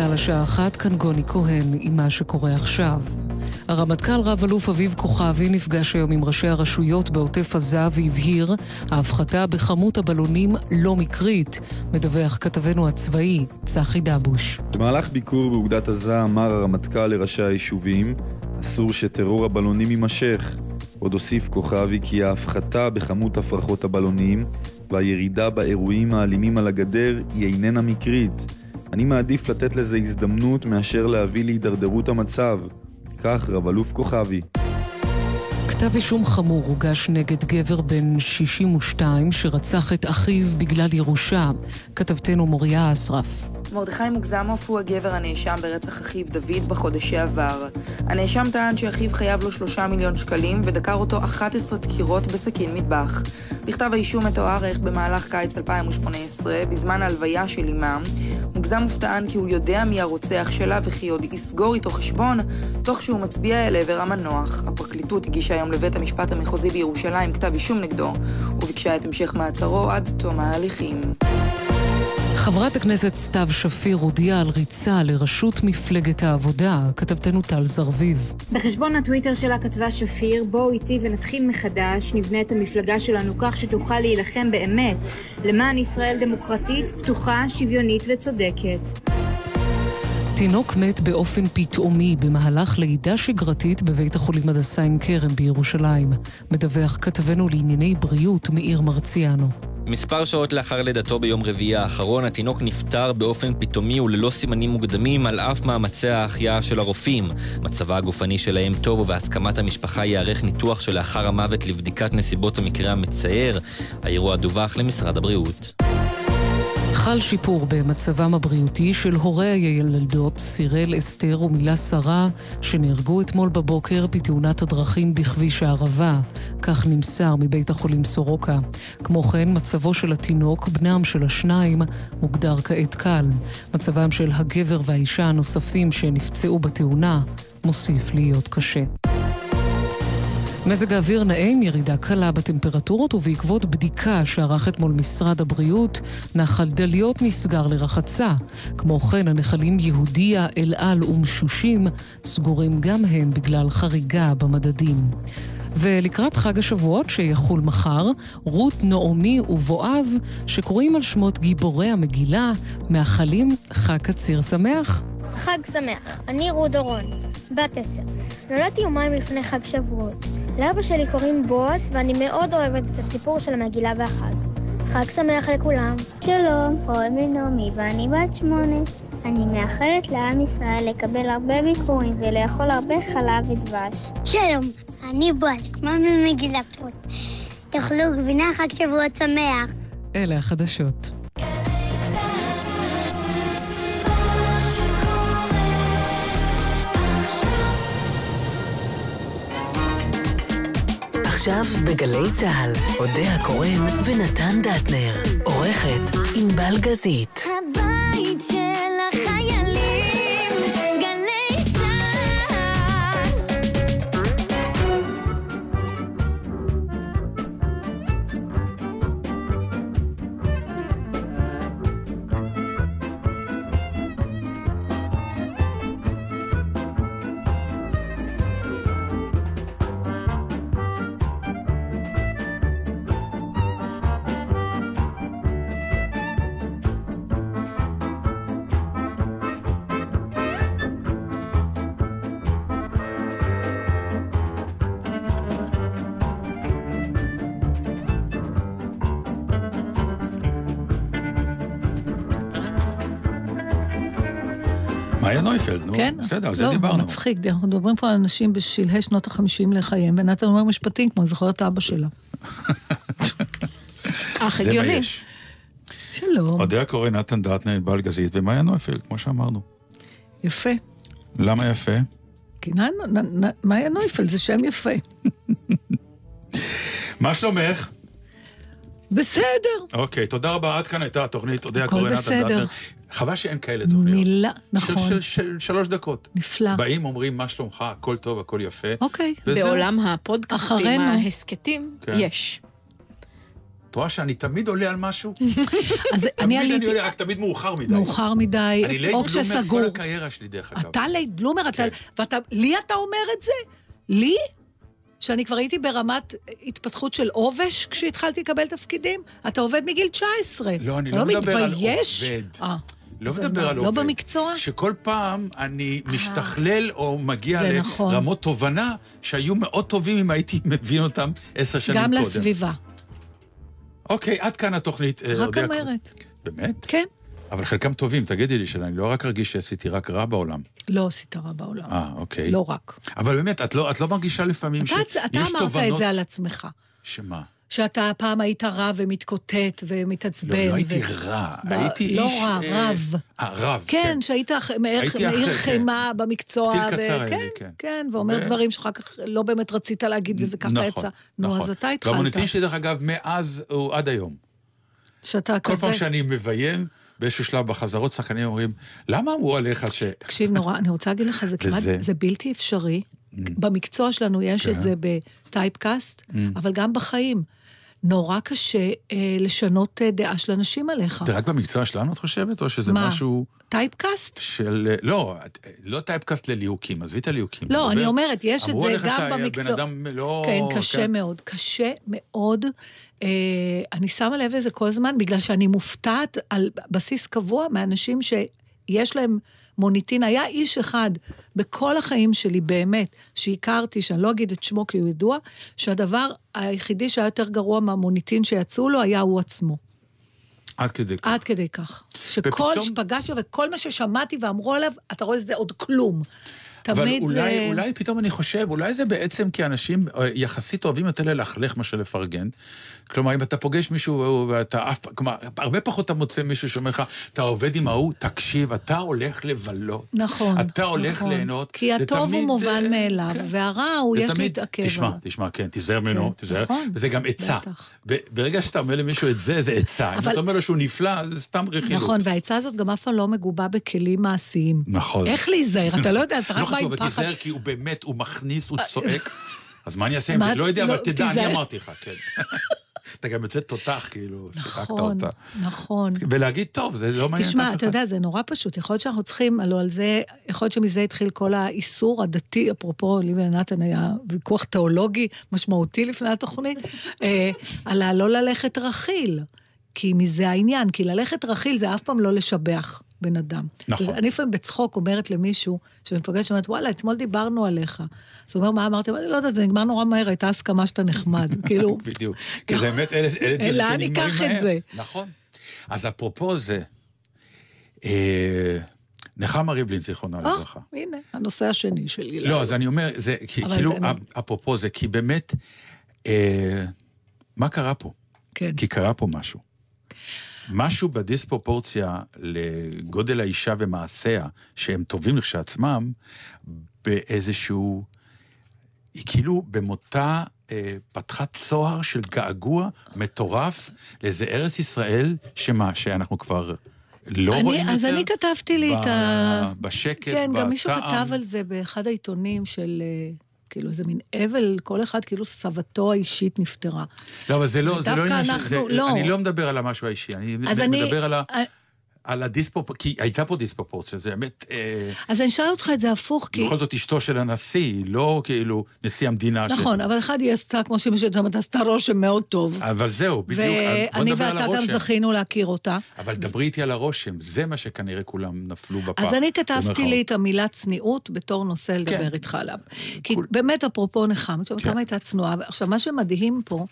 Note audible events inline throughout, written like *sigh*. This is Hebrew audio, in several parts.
צה"ל השעה אחת, כאן גוני כהן עם מה שקורה עכשיו. הרמטכ"ל רב-אלוף אביב כוכבי נפגש היום עם ראשי הרשויות בעוטף עזה והבהיר, ההפחתה בכמות הבלונים לא מקרית, מדווח כתבנו הצבאי, צחי דבוש. במהלך ביקור באוגדת עזה אמר הרמטכ"ל לראשי היישובים, אסור שטרור הבלונים יימשך. עוד הוסיף כוכבי כי ההפחתה בכמות הפרחות הבלונים והירידה באירועים האלימים על הגדר היא איננה מקרית. אני מעדיף לתת לזה הזדמנות מאשר להביא להידרדרות המצב. כך רב-אלוף כוכבי. כתב אישום חמור הוגש נגד גבר בן 62 שרצח את אחיו בגלל ירושה. כתבתנו מוריה אסרף. מרדכי מוגזמוף הוא הגבר הנאשם ברצח אחיו דוד בחודש שעבר. הנאשם טען שאחיו חייב לו שלושה מיליון שקלים ודקר אותו 11 דקירות בסכין מטבח. בכתב האישום מתואר איך במהלך קיץ 2018, בזמן ההלוויה של אמם, מוגזמוף טען כי הוא יודע מי הרוצח שלה וכי עוד יסגור איתו חשבון, תוך שהוא מצביע אל עבר המנוח. הפרקליטות הגישה היום לבית המשפט המחוזי בירושלים כתב אישום נגדו, וביקשה את המשך מעצרו עד תום ההליכים. חברת הכנסת סתיו שפיר הודיעה על ריצה לראשות מפלגת העבודה, כתבתנו טל זרביב. בחשבון הטוויטר שלה כתבה שפיר, בואו איתי ונתחיל מחדש, נבנה את המפלגה שלנו כך שתוכל להילחם באמת למען ישראל דמוקרטית, פתוחה, שוויונית וצודקת. תינוק מת באופן פתאומי במהלך לידה שגרתית בבית החולים הדסה עין כרם בירושלים. מדווח כתבנו לענייני בריאות מאיר מרציאנו. מספר שעות לאחר לידתו ביום רביעי האחרון, התינוק נפטר באופן פתאומי וללא סימנים מוקדמים על אף מאמצי ההחייאה של הרופאים. מצבה הגופני שלהם טוב ובהסכמת המשפחה ייערך ניתוח שלאחר המוות לבדיקת נסיבות המקרה המצער. האירוע דווח למשרד הבריאות. חל שיפור במצבם הבריאותי של הורי הילדות סירל, אסתר ומילה שרה, שנהרגו אתמול בבוקר בתאונת הדרכים בכביש הערבה. כך נמסר מבית החולים סורוקה. כמו כן, מצבו של התינוק, בנם של השניים, מוגדר כעת קל. מצבם של הגבר והאישה הנוספים שנפצעו בתאונה מוסיף להיות קשה. מזג האוויר נאה עם ירידה קלה בטמפרטורות ובעקבות בדיקה שערך אתמול משרד הבריאות, נחל דליות נסגר לרחצה. כמו כן, הנחלים יהודיה, אל על ומשושים סגורים גם הם בגלל חריגה במדדים. ולקראת חג השבועות שיחול מחר, רות, נעמי ובועז, שקוראים על שמות גיבורי המגילה, מאחלים חג קציר שמח. חג שמח, אני רות דורון, בת עשר. נולדתי יומיים לפני חג שבועות. לאבא שלי קוראים בועז, ואני מאוד אוהבת את הסיפור של המגילה והחג. חג שמח לכולם. שלום, קוראים לי נעמי ואני בת שמונה. אני מאחלת לעם ישראל לקבל הרבה ביקורים ולאכול הרבה חלב ודבש. שלום, אני בועז, כמו ממגילה פה. תאכלו גבינה חג שבועות שמח. אלה החדשות. עכשיו בגלי צה"ל, אודה הקורן ונתן דטנר. עורכת ענבל גזית. הבית של החיילים, נויפלד, נו, כן? בסדר, על זה לא, דיברנו. מצחיק, אנחנו מדברים פה על אנשים בשלהי שנות החמישים לחייהם, ונתן אומר משפטים כמו זוכר את אבא שלה. *laughs* אך זה מה הגיוני. יש. שלום, אודה הקורא נתן דטנר, ענבל גזית ומאיה נויפלד, כמו שאמרנו. יפה. למה יפה? כי מאיה נויפלד זה שם יפה. *laughs* מה שלומך? בסדר. אוקיי, תודה רבה, עד כאן הייתה התוכנית, אודה הכל הקורא נתן בסדר. דטנר. חבל שאין כאלה תוכניות. מילה, של- נכון. של- של שלוש דקות. נפלא. באים, אומרים, מה שלומך, הכל טוב, הכל יפה. אוקיי. וזהו. בעולם הפודקאסטים. ההסכתים, כן. יש. את רואה שאני תמיד עולה על משהו? *laughs* אז אני תמיד אני עליתי... עולה, רק תמיד מאוחר מדי. מאוחר מדי, אני late או bloomer כשסגור. כל הקריירה שלי, דרך אגב. אתה late bloomer, אתה... כן. ואתה... לי אתה אומר את זה? לי? שאני כבר הייתי ברמת התפתחות של עובש כשהתחלתי לקבל תפקידים? אתה עובד מגיל 19. לא, אני אתה לא מדבר על מתבייש? עובד. אה, לא מדבר על לא עובד. במקצוע? שכל פעם אני משתכלל או מגיע זה נכון. לרמות תובנה שהיו מאוד טובים אם הייתי *laughs* מבין אותם עשר שנים גם קודם. לסביבה. אוקיי, עד כאן התוכנית. אה, רק. אומרת. באמת? כן. אבל חלקם טובים, תגידי לי, שאני לא רק ארגיש שעשיתי רק רע בעולם. לא עשית רע בעולם. אה, אוקיי. לא רק. אבל באמת, את לא, את לא מרגישה לפעמים אתה, שיש אתה אמרת תובנות... את זה על עצמך. שמה? שאתה פעם היית רע ומתקוטט ומתעצבן. לא, לא הייתי ו- רע, ב- הייתי לא איש... רע, אה, רב. אה, רב, כן, כן. שהיית מאיר אחר, כן. חימה במקצוע. טיל ו- קצר היה כן, לי, כן. כן, ואומר ו- דברים שאחר כך לא באמת רצית להגיד, וזה ככה נכון, יצא. נו, נכון. אז אתה התחלת. והמוניטין שלי, דרך אגב, מאז הוא עד היום. שאתה כל כזה... פעם שאני מביים, באיזשהו שלב בחזרות, שחקנים אומרים, למה אמרו עליך ש... תקשיב, נורא, אני רוצה להגיד לך, זה כמעט, וזה- זה בלתי אפשרי. במקצוע שלנו יש כן. את זה ב typecast, Mm. אבל גם בחיים. נורא קשה אה, לשנות אה, דעה של אנשים עליך. זה רק במקצוע שלנו, את חושבת? או שזה מה? משהו typecast? של... לא, את- לא typecast לליהוקים, עזבי את הליהוקים. לא, אני אומרת, יש את אמרו זה גם שאתה במקצוע. בן אדם לא... כן, קשה מאוד. קשה מאוד. אה, אני שמה לב לזה כל הזמן, בגלל שאני מופתעת על בסיס קבוע מאנשים שיש להם מוניטין. היה איש אחד בכל החיים שלי, באמת, שהכרתי, שאני לא אגיד את שמו כי הוא ידוע, שהדבר היחידי שהיה יותר גרוע מהמוניטין שיצאו לו היה הוא עצמו. עד כדי כך. עד כדי כך. שכל ופתאום- שפגשתי וכל מה ששמעתי ואמרו עליו, אתה רואה שזה עוד כלום. אבל אולי, זה... אולי פתאום אני חושב, אולי זה בעצם כי אנשים אה, יחסית אוהבים יותר ללכלך מאשר לפרגן. כלומר, אם אתה פוגש מישהו ואתה אף כלומר, הרבה פחות אתה מוצא מישהו שאומר לך, אתה עובד עם ההוא, תקשיב, אתה הולך לבלות. נכון. אתה הולך נכון. ליהנות. כי הטוב הוא תמיד, מובן אה, מאליו, כן. והרע הוא יש תמיד- להתעכב תשמע. תשמע, כן, תיזהר ממנו, תיזהר. נכון, וזה גם עצה. ברגע שאתה אומר למישהו את זה, זה עצה. אם אבל- אתה אומר לו שהוא נפלא, זה סתם רכילות. נכון, והעצה הזאת גם אף פעם לא מגובה בכלים מעשיים. נכון. איך להיזהר? אתה לא יודע, אתה רק בא *laughs* חשוב, עם אבל פחד. תיזהר, כי הוא באמת, הוא מכניס, הוא צועק. *laughs* אז מה אני אעשה עם זה? לא יודע, אבל לא, תדע, אני. אמרתי לך, כן. אתה גם יוצא תותח, כאילו, שיחקת נכון, אותה. נכון. ולהגיד, טוב, זה לא מעניין תשמע, אתה. יודע, זה נורא פשוט. יכול להיות שאנחנו צריכים, הלוא על זה, יכול להיות שמזה התחיל כל האיסור הדתי, אפרופו, לי ונתן היה ויכוח תיאולוגי משמעותי לפני התוכנית, אה, על הלא ללכת רכיל. כי מזה העניין, כי ללכת רכיל זה אף פעם לא לשבח בן אדם. נכון. אני לפעמים בצחוק אומרת למישהו, שמפגש, אומרת, וואלה, אתמול דיברנו עליך. אז הוא אומר, מה אמרתי? אני לא יודעת, זה נגמר נורא מהר, הייתה הסכמה שאתה נחמד. *laughs* כאילו, בדיוק. *laughs* כי זה באמת, אלה דברים לאן שנגמרים ניקח את מהר. זה? נכון. אז אפרופו זה, אה, נחמה ריבלין, זיכרונה אה, לברכה. הנה, הנושא השני שלי. לא, אז אני אומר, זה כאילו, אני- אפרופו זה, כי באמת, אה, מה קרה פה? כן. כי קרה פה משהו. משהו בדיספרופורציה לגודל האישה ומעשיה, שהם טובים לכשעצמם, באיזשהו... היא כאילו במותה אה, פתחה צוהר של געגוע מטורף לאיזה ארץ ישראל, שמה, שאנחנו כבר לא אני- רואים אז יותר? אני כתבתי לי את ה... בשקט, כן, גם מישהו בטעם. כתב על זה באחד העיתונים של... כאילו איזה מין אבל, כל אחד כאילו סבתו האישית נפטרה. לא, אבל זה לא, זה לא עניין של... לא. אני לא מדבר על המשהו האישי, אני אז מ- אני- מדבר על, ה, אה, על הדיספרופורציה, כי הייתה פה דיספרופורציה, זה באמת... אה, אז אני אשאל אותך את זה הפוך, כי... בכל זאת אשתו של הנשיא, היא לא כאילו נשיא המדינה. ש- נכון, אבל אחד היא עשתה, כמו שמישהו אומרת, עשתה רושם מאוד טוב. אבל זהו, בדיוק, בוא ואני נדבר על ואתה גם הרושם. זכינו להכיר אותה. אבל דברי איתי על הרושם, זה מה שכנראה כולם נפלו בפח. אז אני כתבתי. לי את המילה צניעות בתור נושא לדבר כן. איתך עליו. כי באמת, אפרופו נחמה, כן. כמה הייתה צנועה. עכשיו, מה שמדהים פה,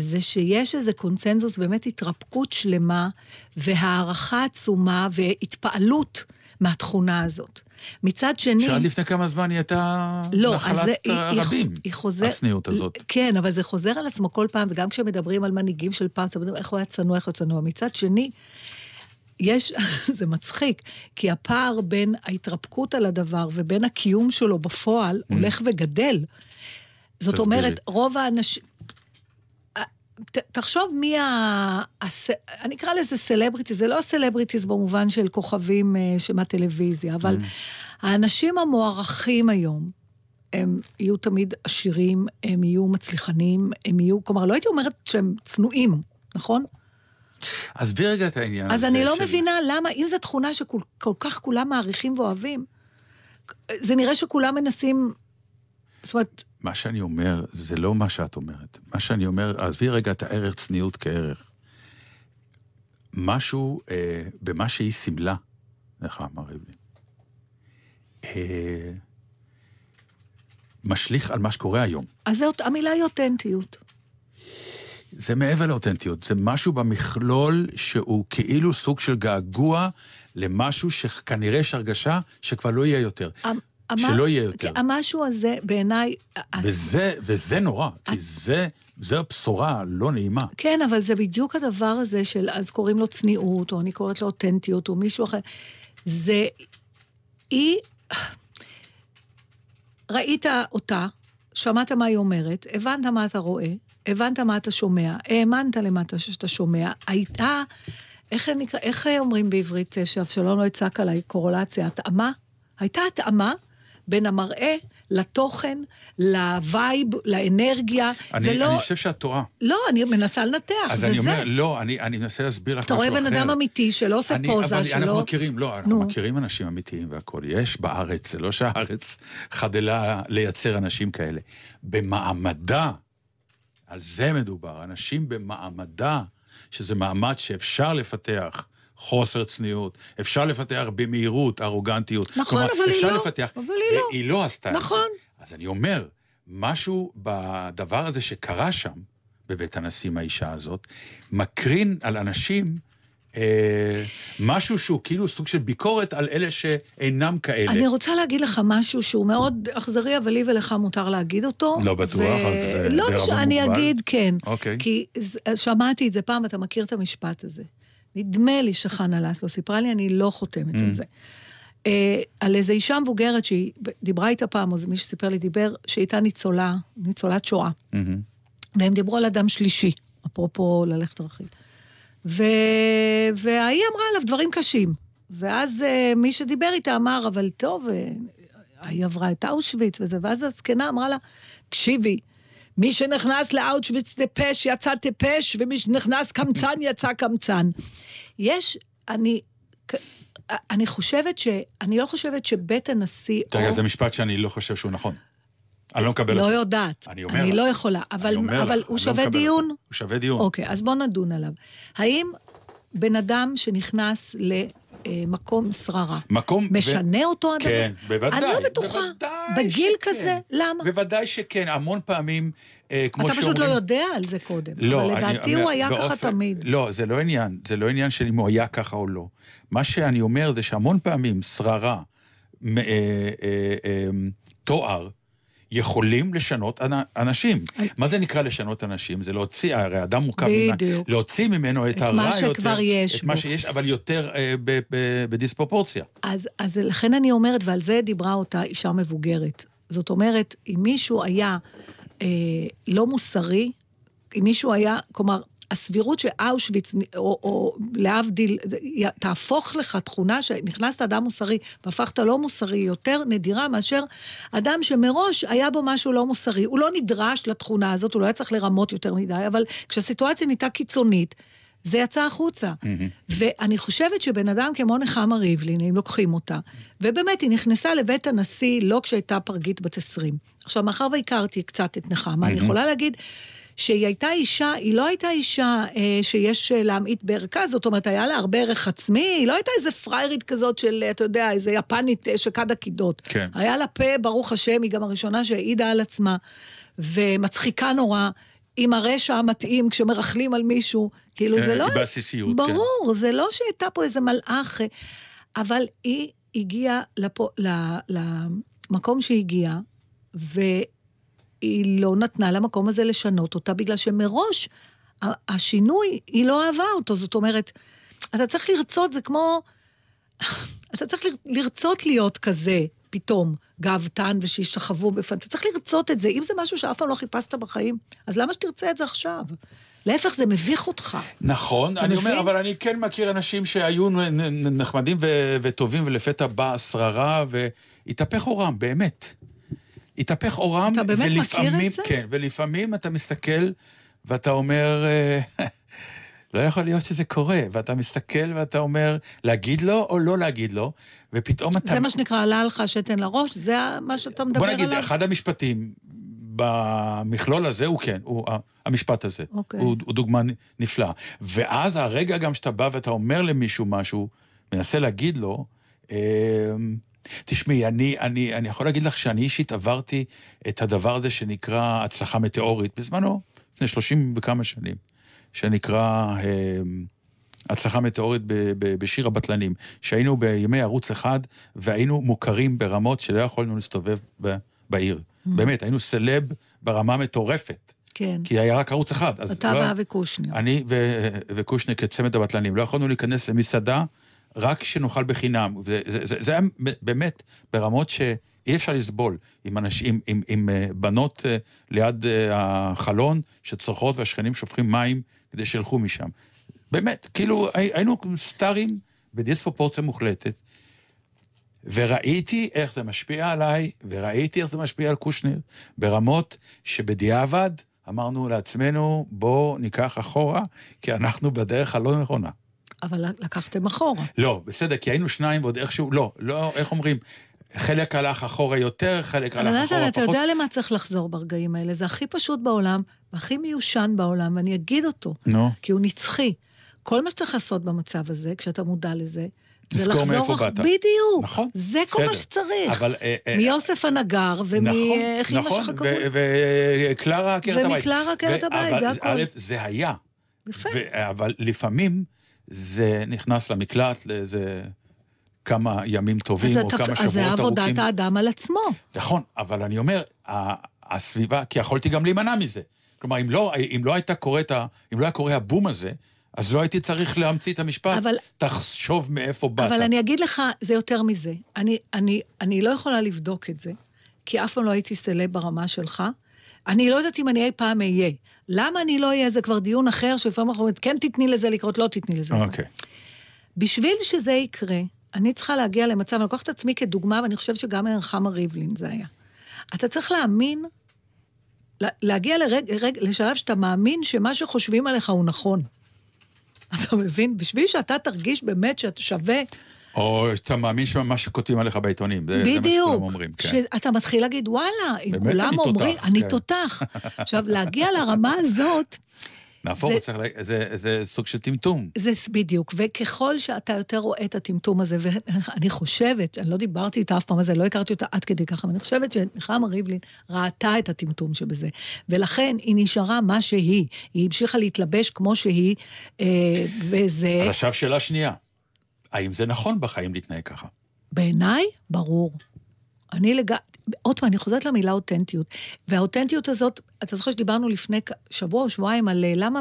זה שיש איזה קונצנזוס, באמת התרפקות שלמה, והערכה עצומה, והתפעלות מהתכונה הזאת. מצד שני... שעד לפני כמה זמן היא הייתה לא, נחלת זה, היא, היא, היא חוזר... הצניעות הזאת. כן, אבל זה חוזר על עצמו כל פעם, וגם כשמדברים על מנהיגים של פעם, מדברים איך הוא היה צנוע, איך הוא צנוע. מצד שני, יש, *laughs* זה מצחיק, כי הפער בין ההתרפקות על הדבר ובין הקיום שלו בפועל Mm. הולך וגדל. זאת תסבירי. אומרת, רוב האנשים... ת- תחשוב מי ה... הס... אני אקרא לזה סלבריטי, זה לא סלבריטיז במובן של כוכבים אה, שמהטלוויזיה, אבל Mm. האנשים המוערכים היום, הם יהיו תמיד עשירים, הם יהיו מצליחנים, הם יהיו, כלומר, לא הייתי אומרת שהם צנועים, נכון? עזבי רגע את העניין אז הזה אני לא של- מבינה למה, אם זו תכונה שכל כל כך כולם מעריכים ואוהבים, זה נראה שכולם מנסים... זאת אומרת, מה שאני אומר, זה לא מה שאת אומרת. מה שאני אומר, עזבי רגע את הערך צניעות כערך. משהו אה, במה שהיא סימלה, אמר ריבלין, אה, משליך על מה שקורה היום. אז זאת, המילה היא אותנטיות. זה מעבר לאותנטיות, זה משהו במכלול שהוא כאילו סוג של געגוע למשהו שכנראה יש הרגשה שכבר לא יהיה יותר. שלא יהיה יותר. כי המשהו הזה, בעיניי... וזה, וזה נורא, כי זה, זה בשורה לא נעימה. כן, אבל זה בדיוק הדבר הזה של, אז קוראים לו צניעות, או אני קוראת לו אותנטיות, או מישהו אחר. זה, היא, ראית אותה, שמעת מה היא אומרת, הבנת מה אתה רואה, הבנת מה אתה שומע, האמנת למה אתה- שאתה שומע, הייתה, איך, נקרא- איך אומרים בעברית, אה, שאבשלום לא יצעק עליי, קורולציה, התאמה? הייתה התאמה בין המראה לתוכן, לווייב, לאנרגיה. אני, זה לא... אני חושב שאת טועה. לא, אני מנסה לנתח, אז זה אני זה. אומר, לא, אני, אני מנסה להסביר לך אתה משהו רואה אחר. בן אדם אמיתי שלא עושה אני, פוזה, אבל שלא... אנחנו מכירים, לא, אנחנו נו. מכירים אנשים אמיתיים והכול. יש בארץ, זה לא שהארץ חדלה לייצר אנשים כאלה. במעמדה, על זה מדובר, אנשים במעמדה, שזה מעמד שאפשר לפתח. חוסר צניעות, אפשר לפתח במהירות, ארוגנטיות. נכון, כלומר, אבל היא אפשר לא, לפתח, אבל היא לא. והיא לא עשתה את זה. נכון. אז אני אומר, משהו בדבר הזה שקרה שם, בבית הנשיא מהאישה הזאת, מקרין על אנשים אה, משהו שהוא כאילו סוג של ביקורת על אלה שאינם כאלה. אני רוצה להגיד לך משהו שהוא מאוד אכזרי, אבל לי ולך מותר להגיד אותו. לא בטוח, אז, אה, לא, בערבון אני מוגבל. אגיד כן. אוקיי. כי שמעתי את זה פעם, אתה מכיר את המשפט הזה. נדמה לי שחנה לסלו סיפרה לי, אני לא חותמת Mm. על זה. אה, על איזו אישה מבוגרת שהיא דיברה איתה פעם, או מי שסיפר לי דיבר, שהייתה ניצולה, ניצולת שואה. מהמם. והם דיברו על אדם שלישי, אפרופו ללכת רכיל. ו... וההיא אמרה עליו דברים קשים. ואז uh, מי שדיבר איתה אמר, אבל טוב, אה, היא עברה את אושוויץ וזה, ואז הזקנה אמרה לה, תקשיבי, מי שנכנס לאושוויץ טיפש יצא טיפש, ומי שנכנס קמצן יצא קמצן. יש, אני, אני חושבת ש... אני לא חושבת שבית הנשיא... רגע, או- זה משפט שאני לא חושב שהוא נכון. אני לא מקבל לא אותו. יודעת. אני אומר אני לך. לא יכולה, אבל, אני אבל לך, הוא אני לא שווה מקבל דיון? הוא שווה דיון. אוקיי, אז בואו נדון עליו. האם בן אדם שנכנס למקום שררה, מקום... ו- משנה אותו הדבר? כן, בוודאי. אני לא בטוחה. בגיל שכן. כזה, למה? בוודאי שכן, המון פעמים, אה, כמו אתה שאומרים... פשוט לא יודע על זה קודם. לא, אבל אני לדעתי אומר, הוא היה ככה באופן- תמיד. לא, זה לא עניין, זה לא עניין של אם הוא היה ככה או לא. מה שאני אומר זה שהמון פעמים שררה, אה, אה, אה, תואר, יכולים לשנות אנ- אנשים. מה זה נקרא לשנות אנשים? זה להוציא, הרי אדם מורכב. להוציא ממנו את את הרע מה יותר, שכבר יש את מה. שיש, אבל יותר אה, בדיספרופורציה. אז, אז לכן אני אומרת, ועל זה דיברה אותה אישה מבוגרת. זאת אומרת, אם מישהו היה אה, לא מוסרי, אם מישהו היה, כלומר, הסבירות שאושוויץ, או, או להבדיל, תהפוך לך תכונה שנכנסת אדם מוסרי והפכת לא מוסרי, יותר נדירה מאשר אדם שמראש היה בו משהו לא מוסרי. הוא לא נדרש לתכונה הזאת, הוא לא היה צריך לרמות יותר מדי, אבל כשהסיטואציה נהייתה קיצונית, זה יצא החוצה. ואני חושבת שבן אדם כמו נחמה ריבלין, אם לוקחים אותה, ובאמת, היא נכנסה לבית הנשיא לא כשהייתה פרגית בת 20. עכשיו, מאחר והכרתי קצת את נחמה, אני מהמם. יכולה להגיד שהיא הייתה אישה, היא לא הייתה אישה אה, שיש אה, להמעיט בערכה, זאת אומרת, היה לה הרבה ערך עצמי, היא לא הייתה איזה פריירית כזאת של, אתה יודע, איזה יפנית אה, שכד עקידות. כן. היה לה פה, ברוך השם, היא גם הראשונה שהעידה על עצמה, ומצחיקה נורא. עם הרשע המתאים כשמרכלים על מישהו, כאילו זה אה, לא... בעסיסיות, כן. ברור, זה לא שהייתה פה איזה מלאך, אה, אבל היא הגיעה לפו, למקום שהיא הגיעה, והיא לא נתנה למקום הזה לשנות אותה, בגלל שמראש השינוי, היא לא אהבה אותו. זאת אומרת, אתה צריך לרצות, זה כמו... *laughs* אתה צריך לרצות להיות כזה, פתאום, גאוותן ושישתחוו בפן. אתה צריך לרצות את זה. אם זה משהו שאף פעם לא חיפשת בחיים, אז למה שתרצה את זה עכשיו? להפך, זה מביך אותך. נכון, אני מבין? אומר, אבל אני כן מכיר אנשים שהיו נחמדים וטובים, ולפתע באה השררה, והתהפך עורם, באמת. התהפך עורם, אתה באמת מכיר את ולפעמים, זה? כן, ולפעמים אתה מסתכל ואתה אומר, אה, *laughs* לא יכול להיות שזה קורה, ואתה מסתכל ואתה אומר, להגיד לו או לא להגיד לו, ופתאום אתה... זה מה שנקרא, עלה לך שתן לראש? זה מה שאתה מדבר בוא עליו? נגיד, אחד המשפטים במכלול הזה הוא כן, הוא המשפט הזה. אוקיי. הוא, הוא דוגמה נפלאה. ואז הרגע גם שאתה בא ואתה אומר למישהו משהו, מנסה להגיד לו, אמ, תשמעי, אני, אני, אני יכול להגיד לך שאני אישית עברתי את הדבר הזה שנקרא הצלחה מטאורית, בזמנו, לפני 30 וכמה שנים, שנקרא אמ, הצלחה מטאורית ב- ב- בשיר הבטלנים, שהיינו בימי ערוץ אחד, והיינו מוכרים ברמות שלא יכולנו להסתובב ב- בעיר. באמת, היינו סלב ברמה מטורפת. כן. כי היה רק ערוץ אחד. אתה לא- ואבי קושניר. אני ו- וקושניר כצמד הבטלנים, לא יכולנו להיכנס למסעדה רק שנאכל בחינם. זה, זה, זה, זה היה באמת ברמות שאי אפשר לסבול עם אנשים, עם, עם, עם אה, בנות אה, ליד אה, החלון שצורכות והשכנים שופכים מים כדי שילכו משם. באמת, כאילו הי- היינו סטארים בדיספרופורציה מוחלטת. וראיתי איך זה משפיע עליי, וראיתי איך זה משפיע על קושניר, ברמות שבדיעבד אמרנו לעצמנו, בואו ניקח אחורה, כי אנחנו בדרך הלא נכונה. אבל לקחתם אחורה. לא, בסדר, כי היינו שניים ועוד איכשהו, לא, לא, איך אומרים? חלק הלך אחורה יותר, חלק אבל הלך אחורה אתה פחות. יודע למה צריך לחזור ברגעים האלה? זה הכי פשוט בעולם, והכי מיושן בעולם, ואני אגיד אותו, נו, כי הוא נצחי. כל מה שצריך לעשות במצב הזה, כשאתה מודע לזה, זה לחזור... מאיפה אח- באת. בדיוק. נכון, זה כל מה בסדר. שצריך. אבל... אה, אה, מיוסף הנגר, נכון, ומאיך נכון, שלך קראו? ו- וקלרה עקרת הבית. ומקלרה עקרת הבית, אבל זה הכל. א', זה היה. יפה. אבל לפעמים זה נכנס למקלט לאיזה כמה ימים טובים, אז או אתה- כמה אז שבועות זה ארוכים. עבודת האדם על עצמו. נכון, אבל אני אומר, הסביבה, כי יכולתי גם להימנע מזה. כלומר, אם לא, אם לא הייתה קורית, אם לא היה קורה הבום הזה, אז לא הייתי צריך להמציא את המשפט, אבל- תחשוב מאיפה באת. אבל אני אגיד לך, זה יותר מזה. אני, אני, אני לא יכולה לבדוק את זה, כי אף פעם לא הייתי סלב ברמה שלך. אני לא יודעת אם אני אי פעם אהיה. למה אני לא אהיה? זה כבר דיון אחר, שלפעמים אנחנו אומרים, כן תתני לזה לקרות, לא תתני לזה לקרות. אוקיי. בשביל שזה יקרה, אני צריכה להגיע למצב, אני לוקחת את עצמי כדוגמה, ואני חושבת שגם נחמה ריבלין זה היה. אתה צריך להאמין, לה- להגיע לרג, רג, לשלב שאתה מאמין שמה שחושבים עליך הוא נכון. אתה מבין? בשביל שאתה תרגיש באמת שאתה שווה, או שאתה מאמין שמה שכותבים עליך בעיתונים, זה, זה מה בדיוק. שכולם אומרים, כן. שאתה מתחיל להגיד, וואלה, אם כולם אני אומרים, תותח, אני כן. תותח. עכשיו, להגיע לרמה הזאת, נהפוך, זה- לה- זה, זה סוג של טמטום. זה בדיוק, וככל שאתה יותר רואה את הטמטום הזה, ואני חושבת, אני לא דיברתי איתה אף פעם על זה, לא הכרתי אותה עד כדי ככה, אבל אני חושבת שנחמה ריבלין ראתה את הטמטום שבזה, ולכן היא נשארה מה שהיא, היא המשיכה להתלבש כמו שהיא, אה, וזה, אז עכשיו שאלה שנייה, האם זה נכון בחיים להתנהג ככה? בעיניי, ברור. אני לג... עוד פעם, אני חוזרת למילה אותנטיות. והאותנטיות הזאת, אתה זוכר שדיברנו לפני שבוע או שבועיים על אה, למה...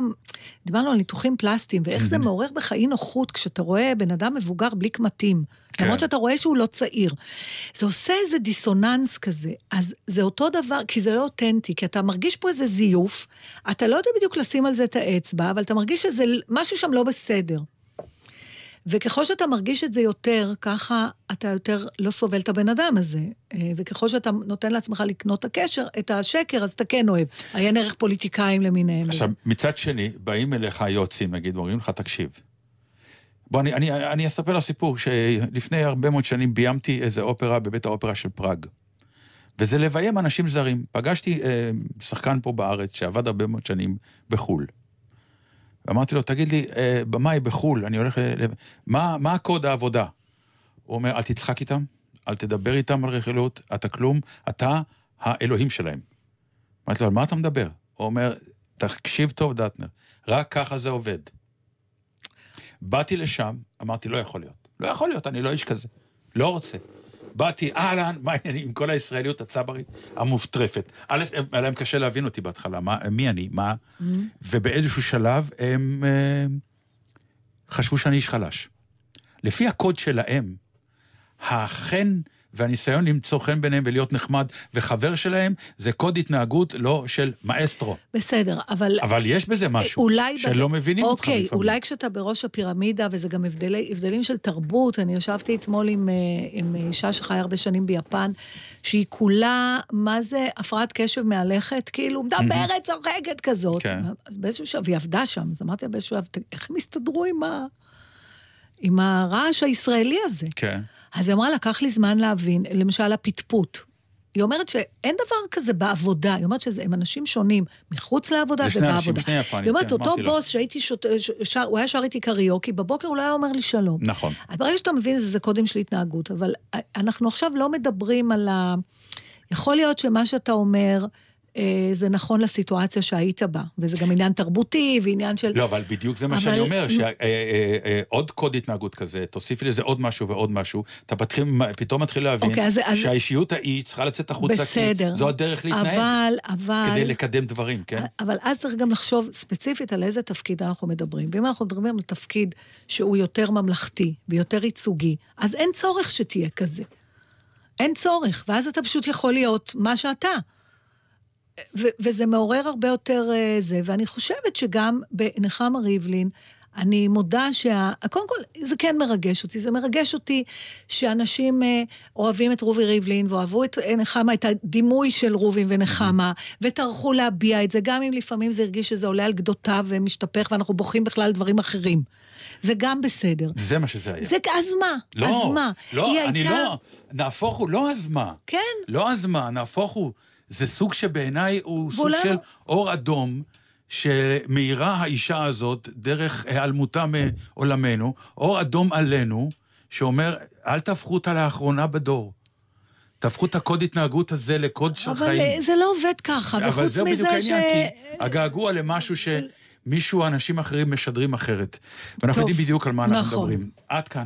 דיברנו על ניתוחים פלסטיים, ואיך זה מעורר בך אי נוחות כשאתה רואה בן אדם מבוגר בלי קמטים. כן. למרות שאתה רואה שהוא לא צעיר. זה עושה איזה דיסוננס כזה. אז זה אותו דבר, כי זה לא אותנטי, כי אתה מרגיש פה איזה זיוף, אתה לא יודע בדיוק לשים על זה את האצבע, אבל אתה מרגיש שזה משהו שם לא בסדר. וככל שאתה מרגיש את זה יותר, ככה אתה יותר לא סובל את הבן אדם הזה. אה, וככל שאתה נותן לעצמך לקנות את הקשר, את השקר, אז אתה כן אוהב. עיין ערך פוליטיקאים למיניהם. עכשיו, מצד שני, באים אליך היועצים, נגיד, ואומרים לך, תקשיב. בוא, אני, אני, אני אספר לך סיפור, שלפני הרבה מאוד שנים ביימתי איזה אופרה בבית האופרה של פראג. וזה לביים אנשים זרים. פגשתי אה, שחקן פה בארץ שעבד הרבה מאוד שנים בחו"ל. ואמרתי לו, תגיד לי, אה, במאי בחו"ל, אני הולך ל... מה, מה הקוד העבודה? הוא אומר, אל תצחק איתם, אל תדבר איתם על רכילות, אתה כלום, אתה האלוהים שלהם. אמרתי לו, על מה אתה מדבר? הוא אומר, תקשיב טוב, דטנר, רק ככה זה עובד. באתי לשם, אמרתי, לא יכול להיות. לא יכול להיות, אני לא איש כזה. לא רוצה. באתי, אהלן, מה העניינים עם כל הישראליות הצברית המופטרפת. א', הם- היה להם קשה להבין אותי בהתחלה, מה, מי אני, מה... ובאיזשהו שלב הם אה, חשבו שאני איש חלש. לפי הקוד שלהם, החן והניסיון למצוא חן ביניהם ולהיות נחמד וחבר שלהם, זה קוד התנהגות לא של מאסטרו. בסדר, אבל... אבל יש בזה משהו, אולי... שלא מבינים אותך אוקיי, לפעמים. אולי כשאתה בראש הפירמידה, וזה גם הבדלי, הבדלים של תרבות, אני ישבתי אתמול עם, אה, עם אישה שחיה הרבה שנים ביפן, שהיא כולה, מה זה הפרעת קשב מהלכת? כאילו, מדברת, צוחקת כזאת. כן. באיזשהו שלב, והיא עבדה שם, אז אמרתי לה באיזשהו שלב, "ת- איך הם הסתדרו עם, ה... עם הרעש הישראלי הזה? כן. אז היא אמרה, לקח לי זמן להבין, למשל הפטפוט. היא אומרת שאין דבר כזה בעבודה, היא אומרת שהם אנשים שונים מחוץ לעבודה זה שני אנשים, ובעבודה. שני יפנים, היא אומרת, כן, אותו. בוס שהייתי שוט... ש- שר, הוא היה שר איתי קריוקי, בבוקר הוא לא היה אומר לי שלום. נכון. אז ברגע שאתה מבין את זה, זה קודים של התנהגות, אבל אנחנו עכשיו לא מדברים על ה... יכול להיות שמה שאתה אומר, אה, זה נכון לסיטואציה שהיית בה, וזה גם עניין תרבותי ועניין של... לא, אבל בדיוק זה מה אבל- שאני אומר, שעוד קוד התנהגות כזה, תוסיפי לזה עוד משהו ועוד משהו, אתה פתחים, פתאום מתחיל להבין אוקיי, אז- אז- שהאישיות ההיא צריכה לצאת החוצה, בסדר. כי זו הדרך להתנהג, אבל, אבל... כדי לקדם דברים, כן? אבל אז צריך גם לחשוב ספציפית על איזה תפקיד אנחנו מדברים. ואם אנחנו מדברים על תפקיד שהוא יותר ממלכתי ויותר ייצוגי, אז אין צורך שתהיה כזה. אין צורך, ואז אתה פשוט יכול להיות מה שאתה. ו- וזה מעורר הרבה יותר אה, זה, ואני חושבת שגם בנחמה ריבלין, אני מודה שה... קודם כל, זה כן מרגש אותי. זה מרגש אותי שאנשים אה, אוהבים את רובי ריבלין, ואוהבו את אה, נחמה, את הדימוי של רובי ונחמה, וטרחו להביע את זה, גם אם לפעמים זה הרגיש שזה עולה על גדותיו ומשתפך, ואנחנו בוכים בכלל על דברים אחרים. זה גם בסדר. זה מה שזה היה. זה, אז מה? לא, אז מה? לא, אני הייתה- לא, נהפוך הוא, לא אז מה. כן. לא אז מה, נהפוך הוא. זה סוג שבעיניי הוא סוג ואולי- של אור אדום. שמאירה האישה הזאת דרך היעלמותה מעולמנו, אור אדום עלינו, שאומר, אל תהפכו אותה לאחרונה בדור. תהפכו את הקוד התנהגות הזה לקוד של אבל חיים. אה, זה לא עובד ככה, אבל וחוץ זה בדיוק מזה ש... העניין, כי הגעגוע למשהו שמישהו, אנשים אחרים משדרים אחרת. ואנחנו טוב, יודעים בדיוק על מה אנחנו נכון. מדברים. עד כאן.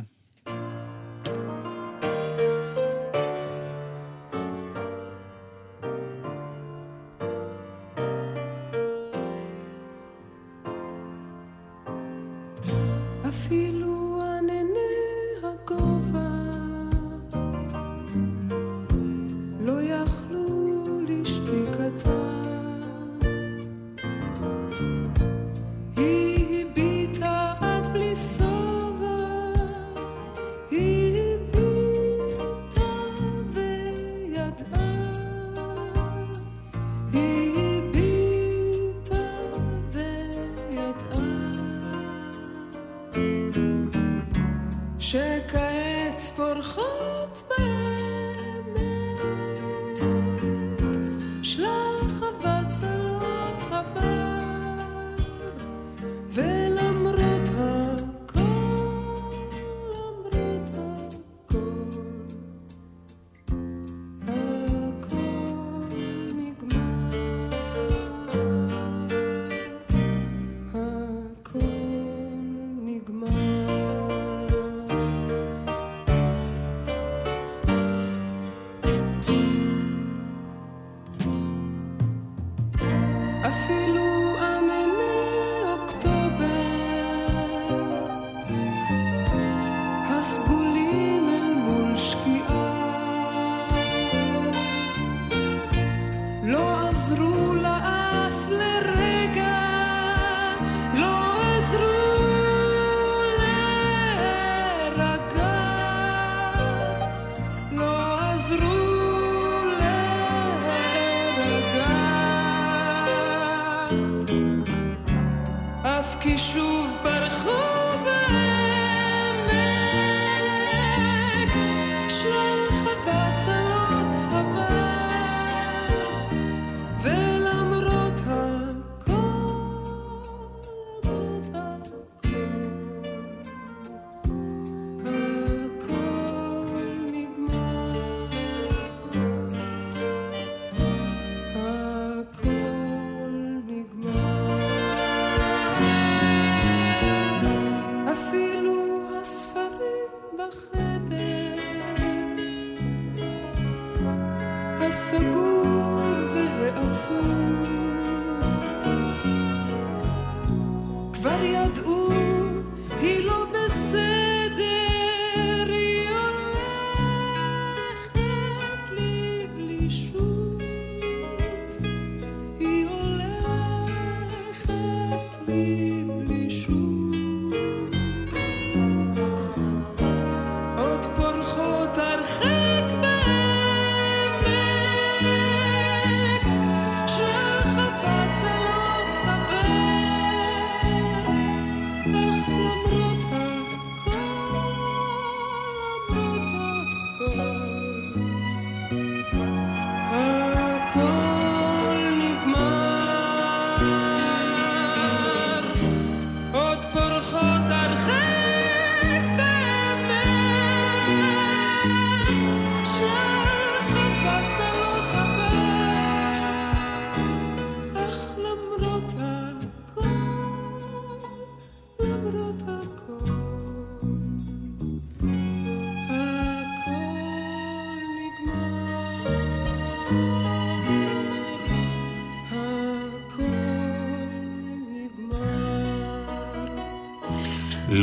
segundo.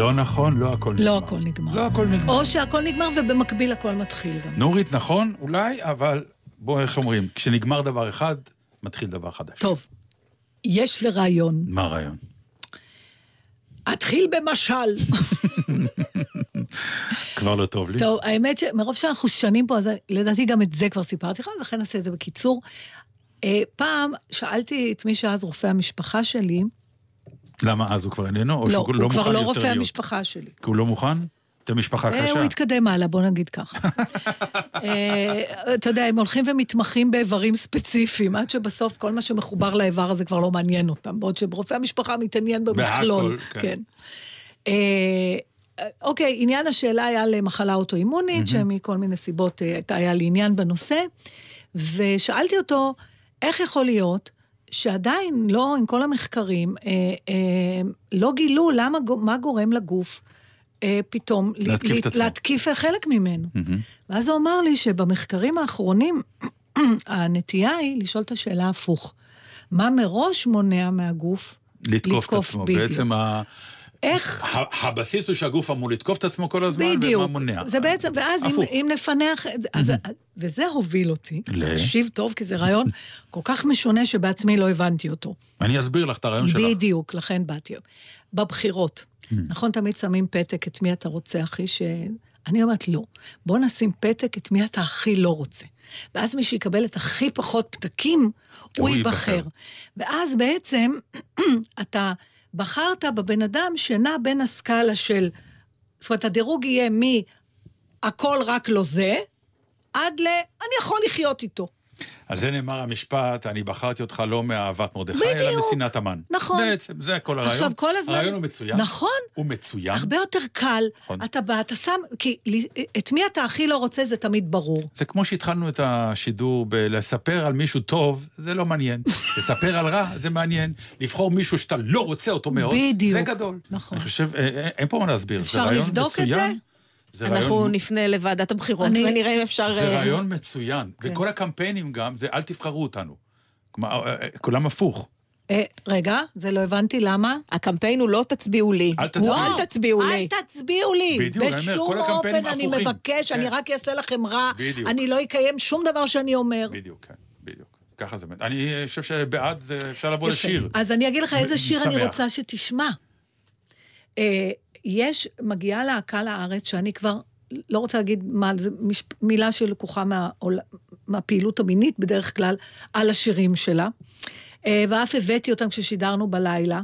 לא נכון, לא הכל נגמר. לא הכל נגמר. לא הכל נגמר. או שהכל נגמר ובמקביל הכל מתחיל גם. נורית, נכון, אולי, אבל בוא, איך אומרים, כשנגמר דבר אחד, מתחיל דבר חדש. טוב, יש לי רעיון. מה הרעיון? אתחיל במשל. *laughs* כבר לא טוב לי. טוב, האמת שמרוב שאנחנו שנים פה, אז לדעתי גם את זה כבר סיפרתי לך, אז לכן נעשה את זה בקיצור. אה, פעם שאלתי את מי שאז רופא המשפחה שלי, למה, אז הוא כבר איננו? או לא, שהוא הוא לא כבר מוכן לא רופא להיות? המשפחה שלי. כי הוא לא מוכן? אתם משפחה אה, קשה. הוא התקדם הלאה, בוא נגיד ככה. *laughs* אה, אתה יודע, הם הולכים ומתמחים באיברים ספציפיים, עד שבסוף כל מה שמחובר לאיבר הזה כבר לא מעניין אותם, בעוד שרופא המשפחה מתעניין במכלול. כן. כן. אה, אוקיי, עניין השאלה היה למחלה אוטואימונית, שמכל מיני סיבות היה לי עניין בנושא, ושאלתי אותו, איך יכול להיות שעדיין לא, עם כל המחקרים, אה, אה, לא גילו למה, מה גורם לגוף אה, פתאום להתקיף ל- את. להתקיף חלק ממנו. מהמם. ואז הוא אמר לי שבמחקרים האחרונים, *clears throat* הנטייה היא לשאול את השאלה הפוך. מה מראש מונע מהגוף לתקוף את עצמו. בדיוק. בעצם ה- איך... הבסיס הוא שהגוף אמור לתקוף את עצמו כל הזמן, ומה בדיוק. מונע. זה בעצם, ואז אם. אם נפנח את זה, אז, וזה הוביל אותי, ל? תקשיב טוב, כי זה רעיון *laughs* כל כך משונה שבעצמי לא הבנתי אותו. אני אסביר לך את הרעיון שלך. בדיוק, לכן באתי. בבחירות, נכון, תמיד שמים פתק את מי אתה רוצה הכי ש... אני אומרת, לא. בוא נשים פתק את מי אתה הכי לא רוצה. ואז מי שיקבל את הכי פחות פתקים, הוא. ייבחר. ואז בעצם *clears throat* אתה בחרת בבן אדם שנע בין הסקאלה של... זאת אומרת, הדירוג יהיה מהכל רק לא זה, עד ל... אני יכול לחיות איתו. על זה נאמר המשפט, אני בחרתי אותך לא מאהבת מרדכי, אלא. משנאת המן. נכון. בעצם, זה כל הרעיון. עכשיו, כל הזמן... הרעיון הוא מצוין. נכון. הוא מצוין. הרבה יותר קל, נכון. אתה בא, אתה שם, כי את מי אתה הכי לא רוצה זה תמיד ברור. זה כמו שהתחלנו את השידור בלספר על מישהו טוב, זה לא מעניין. *laughs* לספר על רע, זה מעניין. לבחור מישהו שאתה לא רוצה אותו מאוד, בדיוק. זה גדול. נכון. אני חושב, אה, אה, אין פה מה להסביר. אפשר לבדוק את. זה? זה אנחנו רעיון, נפנה לוועדת הבחירות אני- ונראה אם אפשר... זה אה, רעיון מצוין. כן. וכל הקמפיינים גם, זה אל תבחרו אותנו. כלומר, אה, אה, כולם הפוך. רגע, זה לא הבנתי למה. הקמפיין הוא לא תצביעו לי. אל תצביעו. הוא אל תצביעו לי. אל תצביעו לי. בדיוק, אני אומר, בשום כל הקמפיינים אופן אני הפוכים. מבקש, כן. אני רק אעשה לכם רע. בדיוק. אני לא אקיים שום דבר שאני אומר. בדיוק, כן, בדיוק. ככה זה. באמת. אני חושב שבעד זה אפשר לבוא יפה. לשיר. אז אני אגיד לך איזה שיר אני. רוצה שתשמע. יש, מגיעה להקה לארץ שאני כבר לא רוצה להגיד מה, זו מש, מילה שלקוחה מהעול, מהפעילות המינית בדרך כלל על השירים שלה. אה, ואף הבאתי אותם כששידרנו בלילה.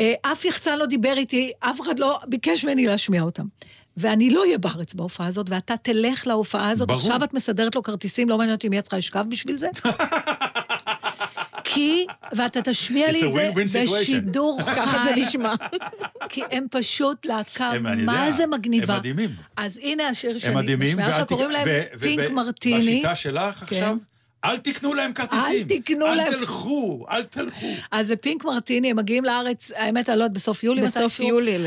אה, אף יחצן לא דיבר איתי, אף אחד לא ביקש ממני להשמיע אותם. ואני לא אהיה בארץ בהופעה הזאת, ואתה תלך להופעה הזאת, ברור. עכשיו את מסדרת לו כרטיסים, לא מעניין אותי מי את צריכה לשכב בשביל זה. *laughs* כי, ואתה תשמיע לי את זה. בשידור חי. *laughs* ככה זה נשמע. כי הם פשוט להקה, מה זה מגניבה. הם מדהימים. אז הנה השיר שאני הם מדהימים. לך, קוראים להם פינק מרטיני. בשיטה שלך כן. עכשיו, אל תקנו להם כרטיסים. אל תקנו אל להם- תלכו, אל תלכו. אז זה פינק מרטיני, הם מגיעים לארץ, האמת, אני לא יודעת, בסוף יולי בסוף מתישהו. יולי אה,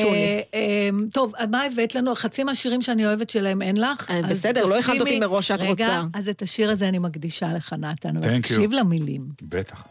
לשוני. אה, טוב, אז מה הבאת לנו? חצי מהשירים שאני אוהבת שלהם אין לך. אה, בסדר, לא הכנת אותי מראש שאת רגע, רוצה. אז את השיר הזה אני מקדישה לך, נתן. ותקשיב למילים. בטח.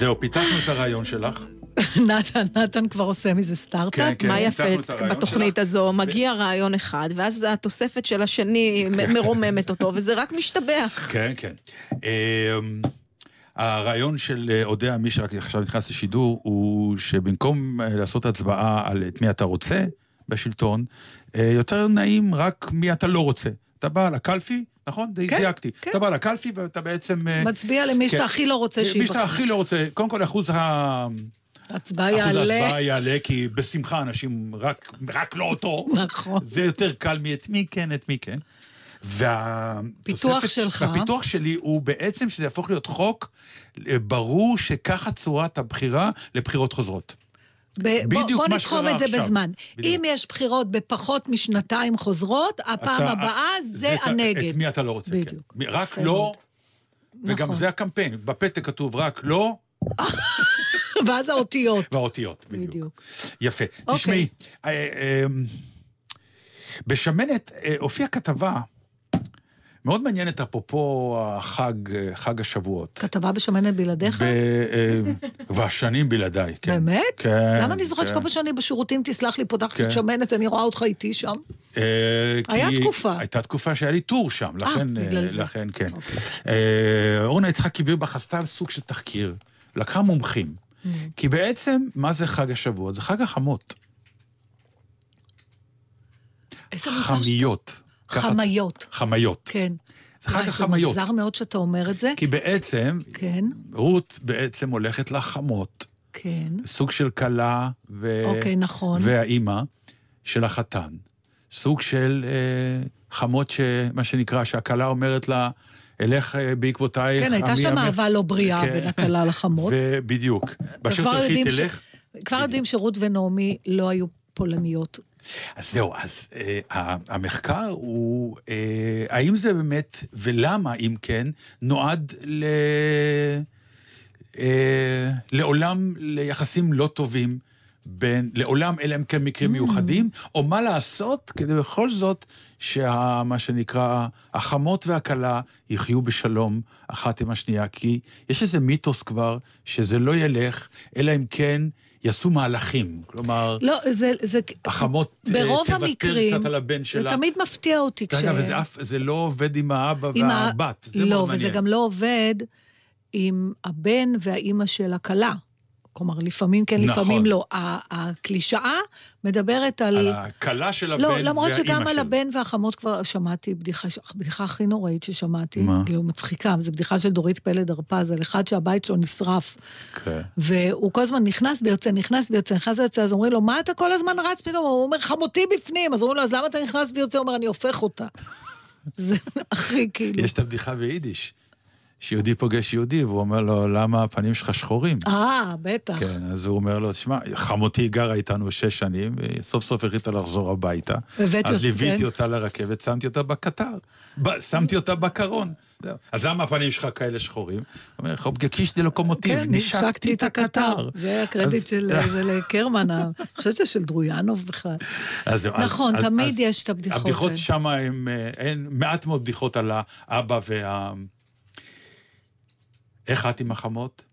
זהו, פיתחנו את הרעיון שלך. *laughs* נתן, נתן כבר עושה מזה סטארט-אפ. כן, כן, מה יפה את בתוכנית הזו? מגיע רעיון אחד, ואז התוספת של השני מ- מרוממת אותו, וזה רק משתבח. *laughs* כן, כן. אמ, הרעיון של אה, אודה עמי, שרק עכשיו נכנס לשידור, הוא שבמקום אה, לעשות הצבעה על את מי אתה רוצה בשלטון, אה, יותר נעים רק מי אתה לא רוצה. אתה בא לקלפי, נכון? די- דייקתי. אתה בא לקלפי ואתה בעצם... אה, מצביע למי שאתה כן. הכי לא רוצה מי שיבחר. שאתה הכי לא רוצה, קודם כל אחוז ה... הצבעה אחוז יעלה. ההצבעה יעלה, כי בשמחה אנשים רק, רק לא אותו. נכון. זה יותר קל מאת מי כן, את מי כן. פיתוח והתוספת- שלך. הפיתוח שלי הוא בעצם שזה יהפוך להיות חוק, אה, ברור שככה צורת הבחירה לבחירות חוזרות. ב- בוא, בדיוק בוא מה נתחום את זה עכשיו. בזמן. בדיוק. אם יש בחירות בפחות משנתיים חוזרות, הפעם אתה- הבאה זה את ה- הנגד. את מי אתה לא רוצה, כן. בדיוק. רק לא. וגם נכון. זה הקמפיין, בפתק כתוב רק לא, *laughs* ואז האותיות. והאותיות, בדיוק. בדיוק. יפה. אוקיי. תשמעי, אה, אה, בשמנת אה, הופיעה כתבה מאוד מעניינת, אפרופו החג, חג השבועות. כתבה בשמנת בלעדיך? ב- אה, והשנים בלעדיי, כן. באמת? כן. למה אני זוכרת כן. שכל פעם שאני בשירותים, תסלח לי, פותחת כן. את שמנת, אני רואה אותך איתי שם? אה, היה תקופה. הייתה תקופה שהיה לי טור שם, אה, לכן, אה, בגלל זה. לכן כן. אה, אורנה יצחקי בירבך עשתה סוג של תחקיר, לקחה מומחים. Mm. כי בעצם, מה זה חג השבועות? זה חג החמות. חמיות. חמיות. חמיות. כן. זה חג החמיות. זה מוזר מאוד שאתה אומר את זה. כי בעצם, כן, רות בעצם הולכת לחמות, כן. סוג של כלה ו... אוקיי, נכון. והאימא של החתן. סוג של אה, חמות, ש... מה שנקרא, שהכלה אומרת לה, אלך אה, בעקבותייך. כן, הייתה שם עמי." אהבה לא בריאה כן. בין הכלה לחמות. ובדיוק. באשר תלכי תלך. כבר יודעים שרות ונעמי לא היו פולניות. אז זהו, אז אה, המחקר הוא, אה, האם זה באמת, ולמה, אם כן, נועד ל... אה, לעולם ליחסים לא טובים בין, לעולם אלא אם כן מקרים מיוחדים, או מה לעשות כדי בכל זאת שה... מה שנקרא, החמות והכלה יחיו בשלום אחת עם השנייה, כי יש איזה מיתוס כבר שזה לא ילך, אלא אם כן יעשו מהלכים. כלומר, לא, זה... זה החמות אה, תוותר המקרים, קצת על הבן זה שלה. תמיד מפתיע אותי כש... אגב, וזה אף- זה לא עובד עם האבא עם ה- והבת, זה לא, מאוד וזה מעניין. גם לא עובד עם הבן והאימא של הכלה. כלומר, לפעמים כן, נכון. לפעמים לא. הקלישאה מדברת על... על הכלה של הבן לא, והאימא למרות שגם על שלו. הבן והחמות כבר שמעתי בדיחה, הבדיחה הכי נוראית ששמעתי, מה? כאילו מצחיקה, זו בדיחה של דורית פלד הרפז, על אחד שהבית שלו נשרף, כן. והוא כל הזמן נכנס ויוצא, נכנס ויוצא, נכנס ויוצא, אז אומרים לו, מה אתה כל הזמן רץ פתאום? הוא אומר, חמותי בפנים, אז אומרים לו, אז למה אתה נכנס ויוצא? הוא אומר, אני הופך אותה. *laughs* זה הכי כאילו... יש את הבדיחה ביידיש, שיהודי פוגש יהודי, והוא אומר לו, למה הפנים שלך שחורים? אה, בטח. כן, אז הוא אומר לו, תשמע, חמותי גרה איתנו שש שנים, וסוף סוף החליטה לחזור הביתה. הבאתי אז ליוויתי כן. אותה לרכבת, שמתי אותה בקטר. ב- שמתי אותה בקרון. אז למה הפנים שלך כאלה שחורים? הוא אומר, חובגקיש די לוקומוטיב, כן, נשקתי את הקטר. זה הקרדיט של *laughs* ה- אני חושבת שזה של דרויאנוב בכלל. נכון, תמיד יש את הבדיחות הבדיחות. שם הם, אה, מעט מאוד בדיחות על האבא וה... איך את עם החמות?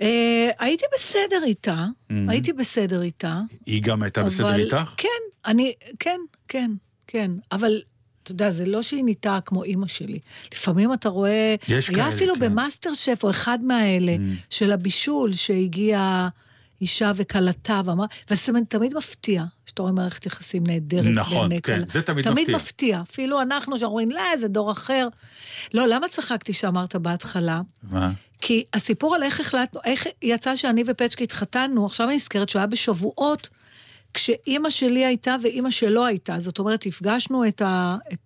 אה, הייתי בסדר איתה, Mhm. הייתי בסדר איתה. היא גם הייתה בסדר אבל- איתך? כן, אני, כן, כן, כן. אבל, אתה יודע, זה לא שהיא נהייתה כמו אימא שלי. לפעמים אתה רואה... יש היה כאלה, אפילו כן. במאסטר שף, או אחד מהאלה, Mm. של הבישול, שהגיעה אישה וכלתה, ואמרה... וזה תמיד- תמיד מפתיע, שאתה רואה מערכת יחסים נהדרת. נכון, בין כן, כלה. זה תמיד תמיד מפתיע. מפתיע. אפילו אנחנו, שאנחנו אומרים, לא, זה דור אחר. לא, למה צחקתי שאמרת בהתחלה? מה? כי הסיפור על איך החלטנו, איך יצא שאני ופצ'קי התחתנו, עכשיו אני נזכרת שהוא היה בשבועות, כשאימא שלי הייתה ואימא שלו הייתה. זאת אומרת, הפגשנו את ה... את-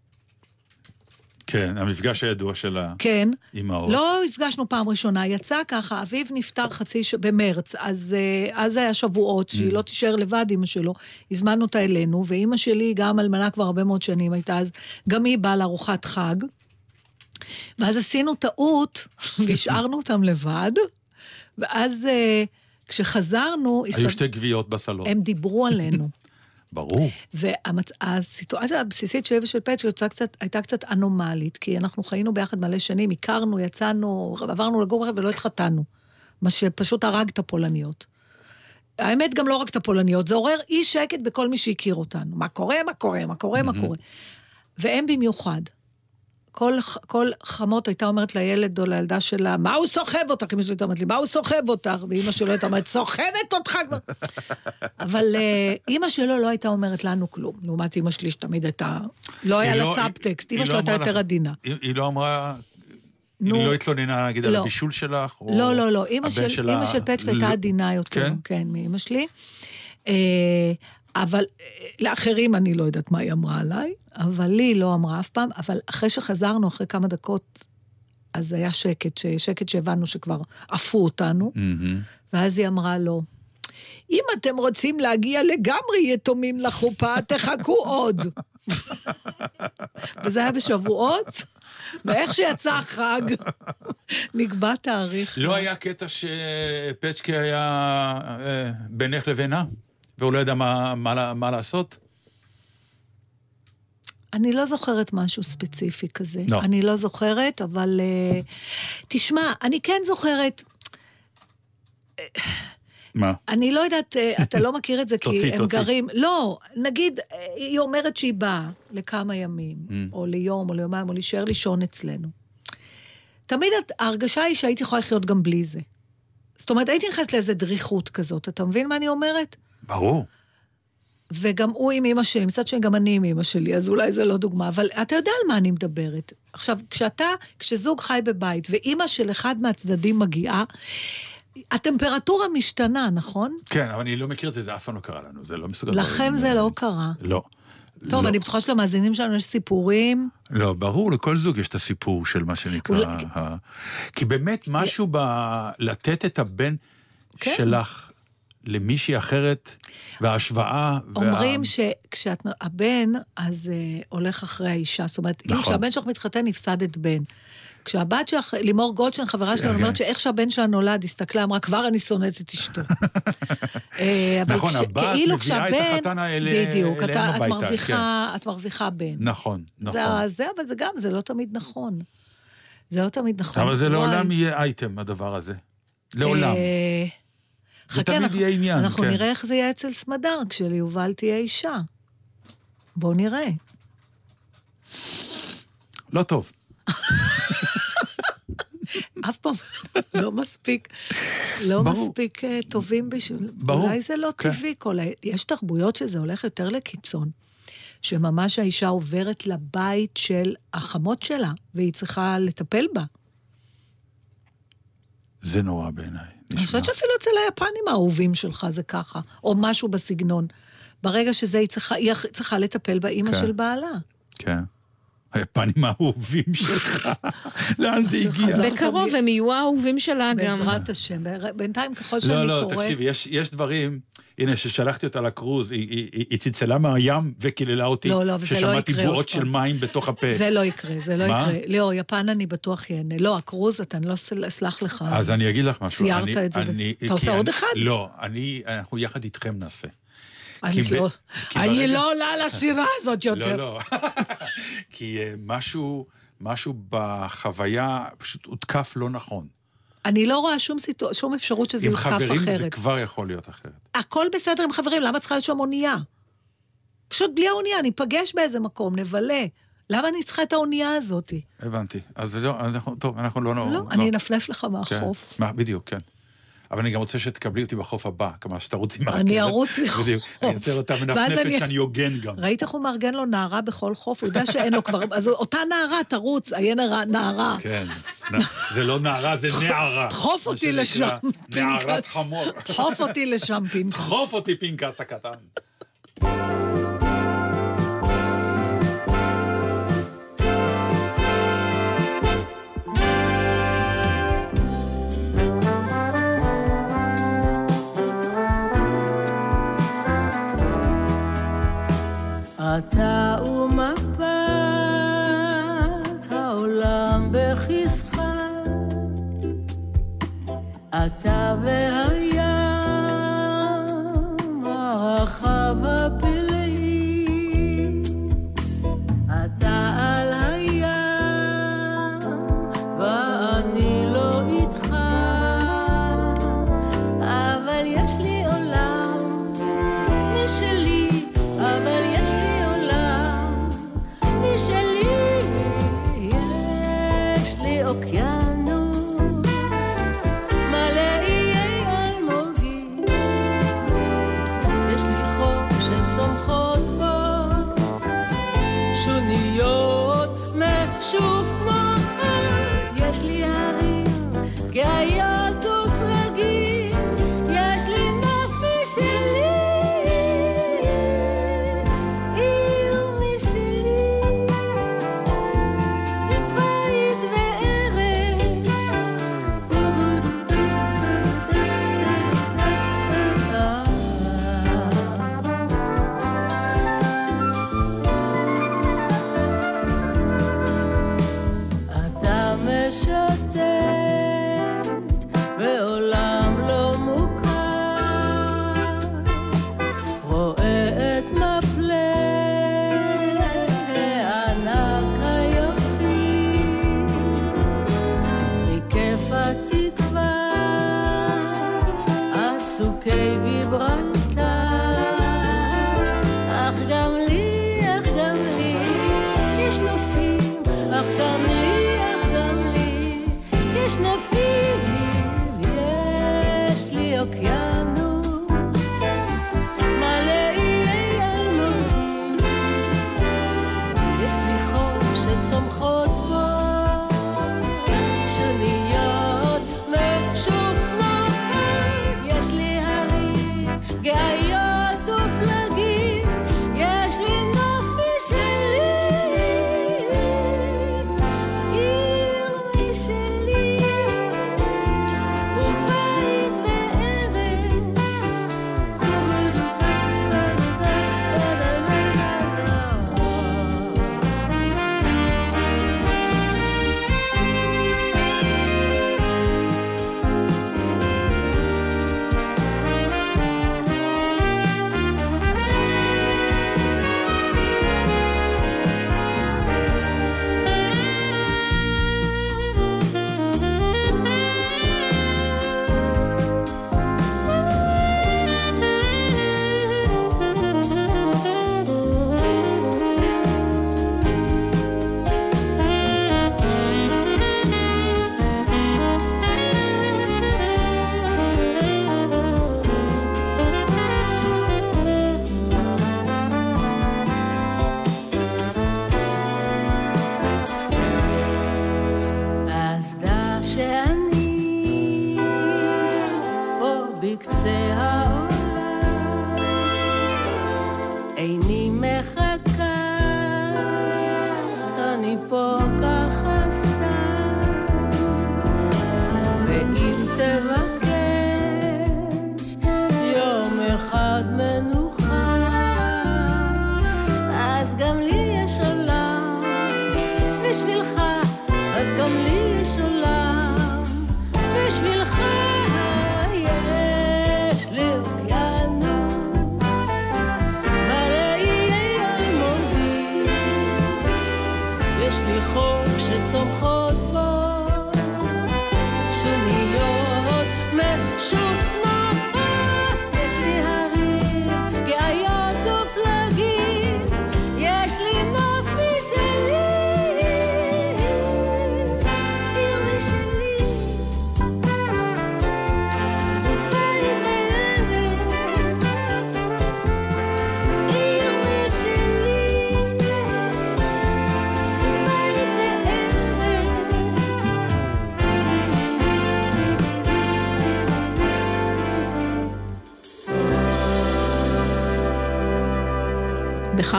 כן, המפגש הידוע של כן. האימהות. לא הפגשנו פעם ראשונה, יצא ככה, אביו נפטר חצי ש... במרץ, אז, אה, אז היה שבועות, שהיא Mm. לא תישאר לבד, אימא שלו. הזמנו אותה אלינו, ואימא שלי, גם אלמנה כבר הרבה מאוד שנים הייתה, אז גם היא באה לארוחת חג. ואז עשינו טעות, *laughs* והשארנו אותם לבד, ואז אה, כשחזרנו, היו שתי גוויות בסלון. הם דיברו עלינו. ברור. והסיטואציה הבסיסית שלי ושל פצ'קי הייתה קצת, אנומלית, כי אנחנו חיינו ביחד מלא שנים, הכרנו, יצאנו, עברנו לגור ולא התחתנו. מה שפשוט הרג את הפולניות. האמת, גם לא רק את הפולניות, זה עורר אי שקט בכל מי שהכיר אותנו. מה קורה, מה קורה, מה קורה, מה קורה. והם במיוחד. כל, כל חמות הייתה אומרת לילד או לילדה שלה, מה הוא סוחב אותך? אמא שלי הייתה אומרת לי, מה הוא סוחב אותך? ואימא שלו הייתה אומרת, סוחבת אותך כבר. אבל אה, אימא שלו לא הייתה אומרת לנו כלום, לעומת אימא שלי שתמיד הייתה, לא היה לה לא- סאבטקסט, היא אימא לא שלו הייתה יותר עדינה. היא לא אמרה... נו. היא לא התלוננה, נגיד, על לא. הבישול שלך? או לא, לא, לא, אימא של, של פצ'קה הייתה לא- עדינה יותר, כן? כן, מאימא שלי. אבל אה, לאחרים אני לא יודעת מה היא אמרה עליי, אבל לי היא לא אמרה אף פעם, אבל אחרי שחזרנו, אחרי כמה דקות, אז היה שקט, ש- שקט שהבנו שכבר עפו אותנו, מהמם. ואז היא אמרה לו, אם אתם רוצים להגיע לגמרי יתומים לחופה, תחכו עוד. וזה היה בשבועות, ואיך שיצא החג, נקבע תאריך. לא היה קטע שפצ'קי היה אה, בינך לבינה, והוא לא ידע מה- מה מה לעשות? אני לא זוכרת משהו ספציפי כזה. לא. אני לא זוכרת, אבל... אה, תשמע, אני כן זוכרת, מה? אני לא יודעת, אה, אתה לא מכיר את זה, *laughs* כי תוציא, הם תוציא. גרים... לא, נגיד, היא אומרת שהיא באה לכמה ימים, Mm. או ליום, או ליומיים, או להישאר לישון אצלנו. תמיד את- ההרגשה היא שהייתי יכולה לחיות גם בלי זה. זאת אומרת, הייתי נכנסת לאיזה דריכות כזאת, אתה מבין מה אני אומרת? ברור. וגם הוא עם אמא שלי, מצד שני גם אני עם אמא שלי, אז אולי זה לא דוגמה, אבל אתה יודע על מה אני מדברת. עכשיו, כשאתה, כשזוג חי בבית ואימא של אחד מהצדדים מגיעה, הטמפרטורה משתנה, נכון? כן, אבל אני לא מכיר את זה, זה אף פעם לא קרה לנו, זה לא מסוגל. לכם זה לא קרה. לא. טוב, לא. אני בטוחה שלמאזינים שלנו יש סיפורים. לא, ברור, לכל זוג יש את הסיפור של מה שנקרא... אולי- ה... כי באמת משהו ב... לתת את הבן כן. שלך למישהי אחרת, וההשוואה... אומרים שכשהבן, אז uh, הולך אחרי האישה. זאת אומרת, אם נכון. כשהבן שלך מתחתן, הפסדת בן. כשהבת שלך, לימור גולדשטיין, חברה שלנו, כן. אומרת שאיך שהבן שלה נולד, הסתכלה, אמרה, כבר אני שונאת את אשתו. *laughs* אה, נכון, הבת כאילו מביאה את החתן האלה בדיוק, אליהם את הביתה, מרוויחה- את מרוויחה בן. נכון, נכון. זה, אבל זה גם, זה לא תמיד נכון. זה לא תמיד נכון. אבל זה. לעולם יהיה אייטם, הדבר הזה. לעולם. חכה, אנחנו- יהיה עניין, אנחנו כן. נראה איך זה יהיה אצל סמדר, כשליובל תהיה אישה. בואו נראה. לא טוב. אף פעם לא מספיק, לא ברור. מספיק אה, טובים בשביל... ברור, אולי זה לא כן. טבעי כל ה... יש תרבויות שזה הולך יותר לקיצון. שממש האישה עוברת לבית של החמות שלה, והיא צריכה לטפל בה. זה נורא בעיניי. אני חושבת שאפילו אצל היפנים האהובים שלך זה ככה, או משהו בסגנון. ברגע שזה, היא צריכה, היא צריכה לטפל באימא כן. של בעלה. כן. היפנים האהובים שלך, *laughs* לאן זה הגיע? בקרוב הם יהיו האהובים שלה גם. בעזרת השם. בינתיים, ככל שאני לא, קוראת... לא, תקשיבי, יש, יש דברים, הנה, ששלחתי אותה לקרוז, היא, היא, היא, צלצלה מהים וקיללה אותי, לא, לא, וזה לא ששמעתי יקרה בועות עוד של פעם. מים בתוך הפה. זה לא יקרה, זה לא מה? יקרה. לא, יפן אני בטוח ייהנה. לא, הקרוז, אתה אני לא אסל- אסלח לך. אז אני אגיד לך משהו. ציירת אני- את זה ב- אני- אתה עושה כי עוד אני- אחד? לא, אני, אנחנו יחד איתכם נעשה. אני ב- לא- אני לא עולה על השירה הזאת יותר. לא, לא. *laughs* כי אה, משהו, משהו בחוויה פשוט הותקף לא נכון. אני לא רואה שום סיטו- שום אפשרות שזה עם יותקף חברים זה אחרת. כבר יכול להיות אחרת. הכל בסדר עם חברים, למה צריכה להיות שם אונייה? פשוט בלי האונייה, ניפגש באיזה מקום, נבלה. למה אני צריכה את האונייה הזאת? הבנתי. אז לא, אנחנו, טוב, אנחנו לא... לא, אני אנפנף לך כן, מהחוף. מה, בדיוק, כן. אבל אני גם רוצה שתקבלי אותי בחוף הבא, כלומר, שתרוצי מהרכבת. אני ארוץ מחוף. בדיוק, אני רוצה אותה מנפנפת אני- שאני הוגן גם. ראית איך הוא מארגן לו נערה בכל חוף? הוא יודע שאין לו כבר... אז אותה נערה תרוץ, עיין נערה-. כן. זה לא נערה, זה נערה. דחוף אותי לשם, נערת פנקס. חמור. דחוף אותי לשם, פינקס. דחוף אותי, פנקס הקטן. אתה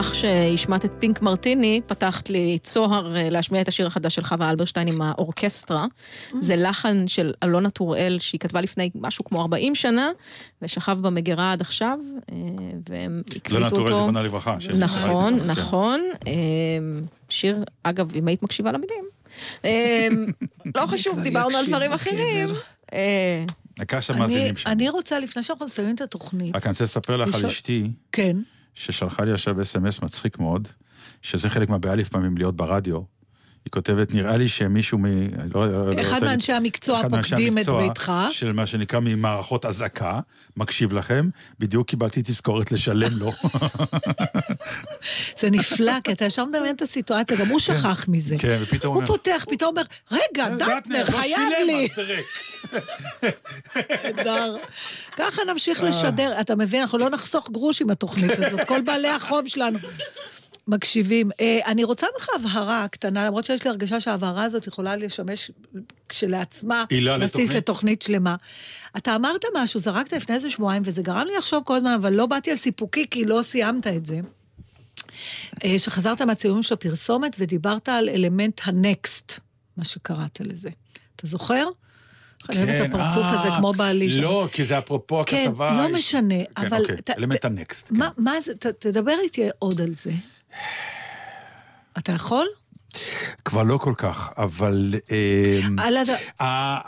בכך שהשמעת את פינק מרטיני, פתחת לי צוהר אה, להשמיע את השיר החדש של חווה אלברשטיין עם האורקסטרה. זה לחן של אלונה טוראל, שהיא כתבה לפני משהו כמו 40 שנה, ושכב במגירה עד עכשיו, אה, והם הקליטו אותו. נטורי, זיכרונה לברכה. נכון, כן. נכון. אה, שיר, אגב, אם היית מקשיבה למילים. אה, *laughs* לא חשוב, דיברנו על דברים. אחרים. אה, שם. אני רוצה, לפני שאנחנו מסיימים את התוכנית, רק אני רוצה לספר לך על אשתי, כן, ששלחה לי עכשיו אס.אם.אס מצחיק מאוד, שזה חלק מהבעיה לפעמים להיות ברדיו. היא כותבת, נראה לי שמישהו מ... לא, לא, לא אחד רוצה- מאנשי המקצוע פוקדים את ביתך. של מה שנקרא ממערכות אזעקה, מקשיב לכם, בדיוק קיבלתי תזכורת לשלם לו. *laughs* זה נפלא, כי אתה ישר מדמיין את הסיטואציה, גם הוא שכח מזה. כן, ופתאום הוא אומר, פותח, פתאום אומר, רגע, דטנר, לא חייב לי. *laughs* נהדר. ככה נמשיך אה. לשדר, אתה מבין, אנחנו לא נחסוך גרוש עם התוכנית הזאת, כל בעלי החוב שלנו. מקשיבים. אה, אני רוצה ממך הבהרה קטנה, למרות שיש לי הרגשה שההבהרה הזאת יכולה לשמש כשלעצמה עילה בסיס לתוכנית? שלמה. אתה אמרת משהו, זרקת לפני איזה שבועיים, וזה גרם לי לחשוב כל הזמן, אבל לא באתי על סיפוקי כי לא סיימת את זה. אה, שחזרת מהצילומים של הפרסומת ודיברת על אלמנט הנקסט, מה שקראת לזה. אתה זוכר? אני אוהבת את כן, הפרצוף אה, הזה כמו בעלי. לא, כי זה אפרופו כן, הכתבה. לא משנה, כן, אבל... אוקיי, אלמנט הנקסט. מה- זה, תדבר איתי עוד על זה. אתה יכול? כבר לא כל כך, אבל... אמ, על הד- ה-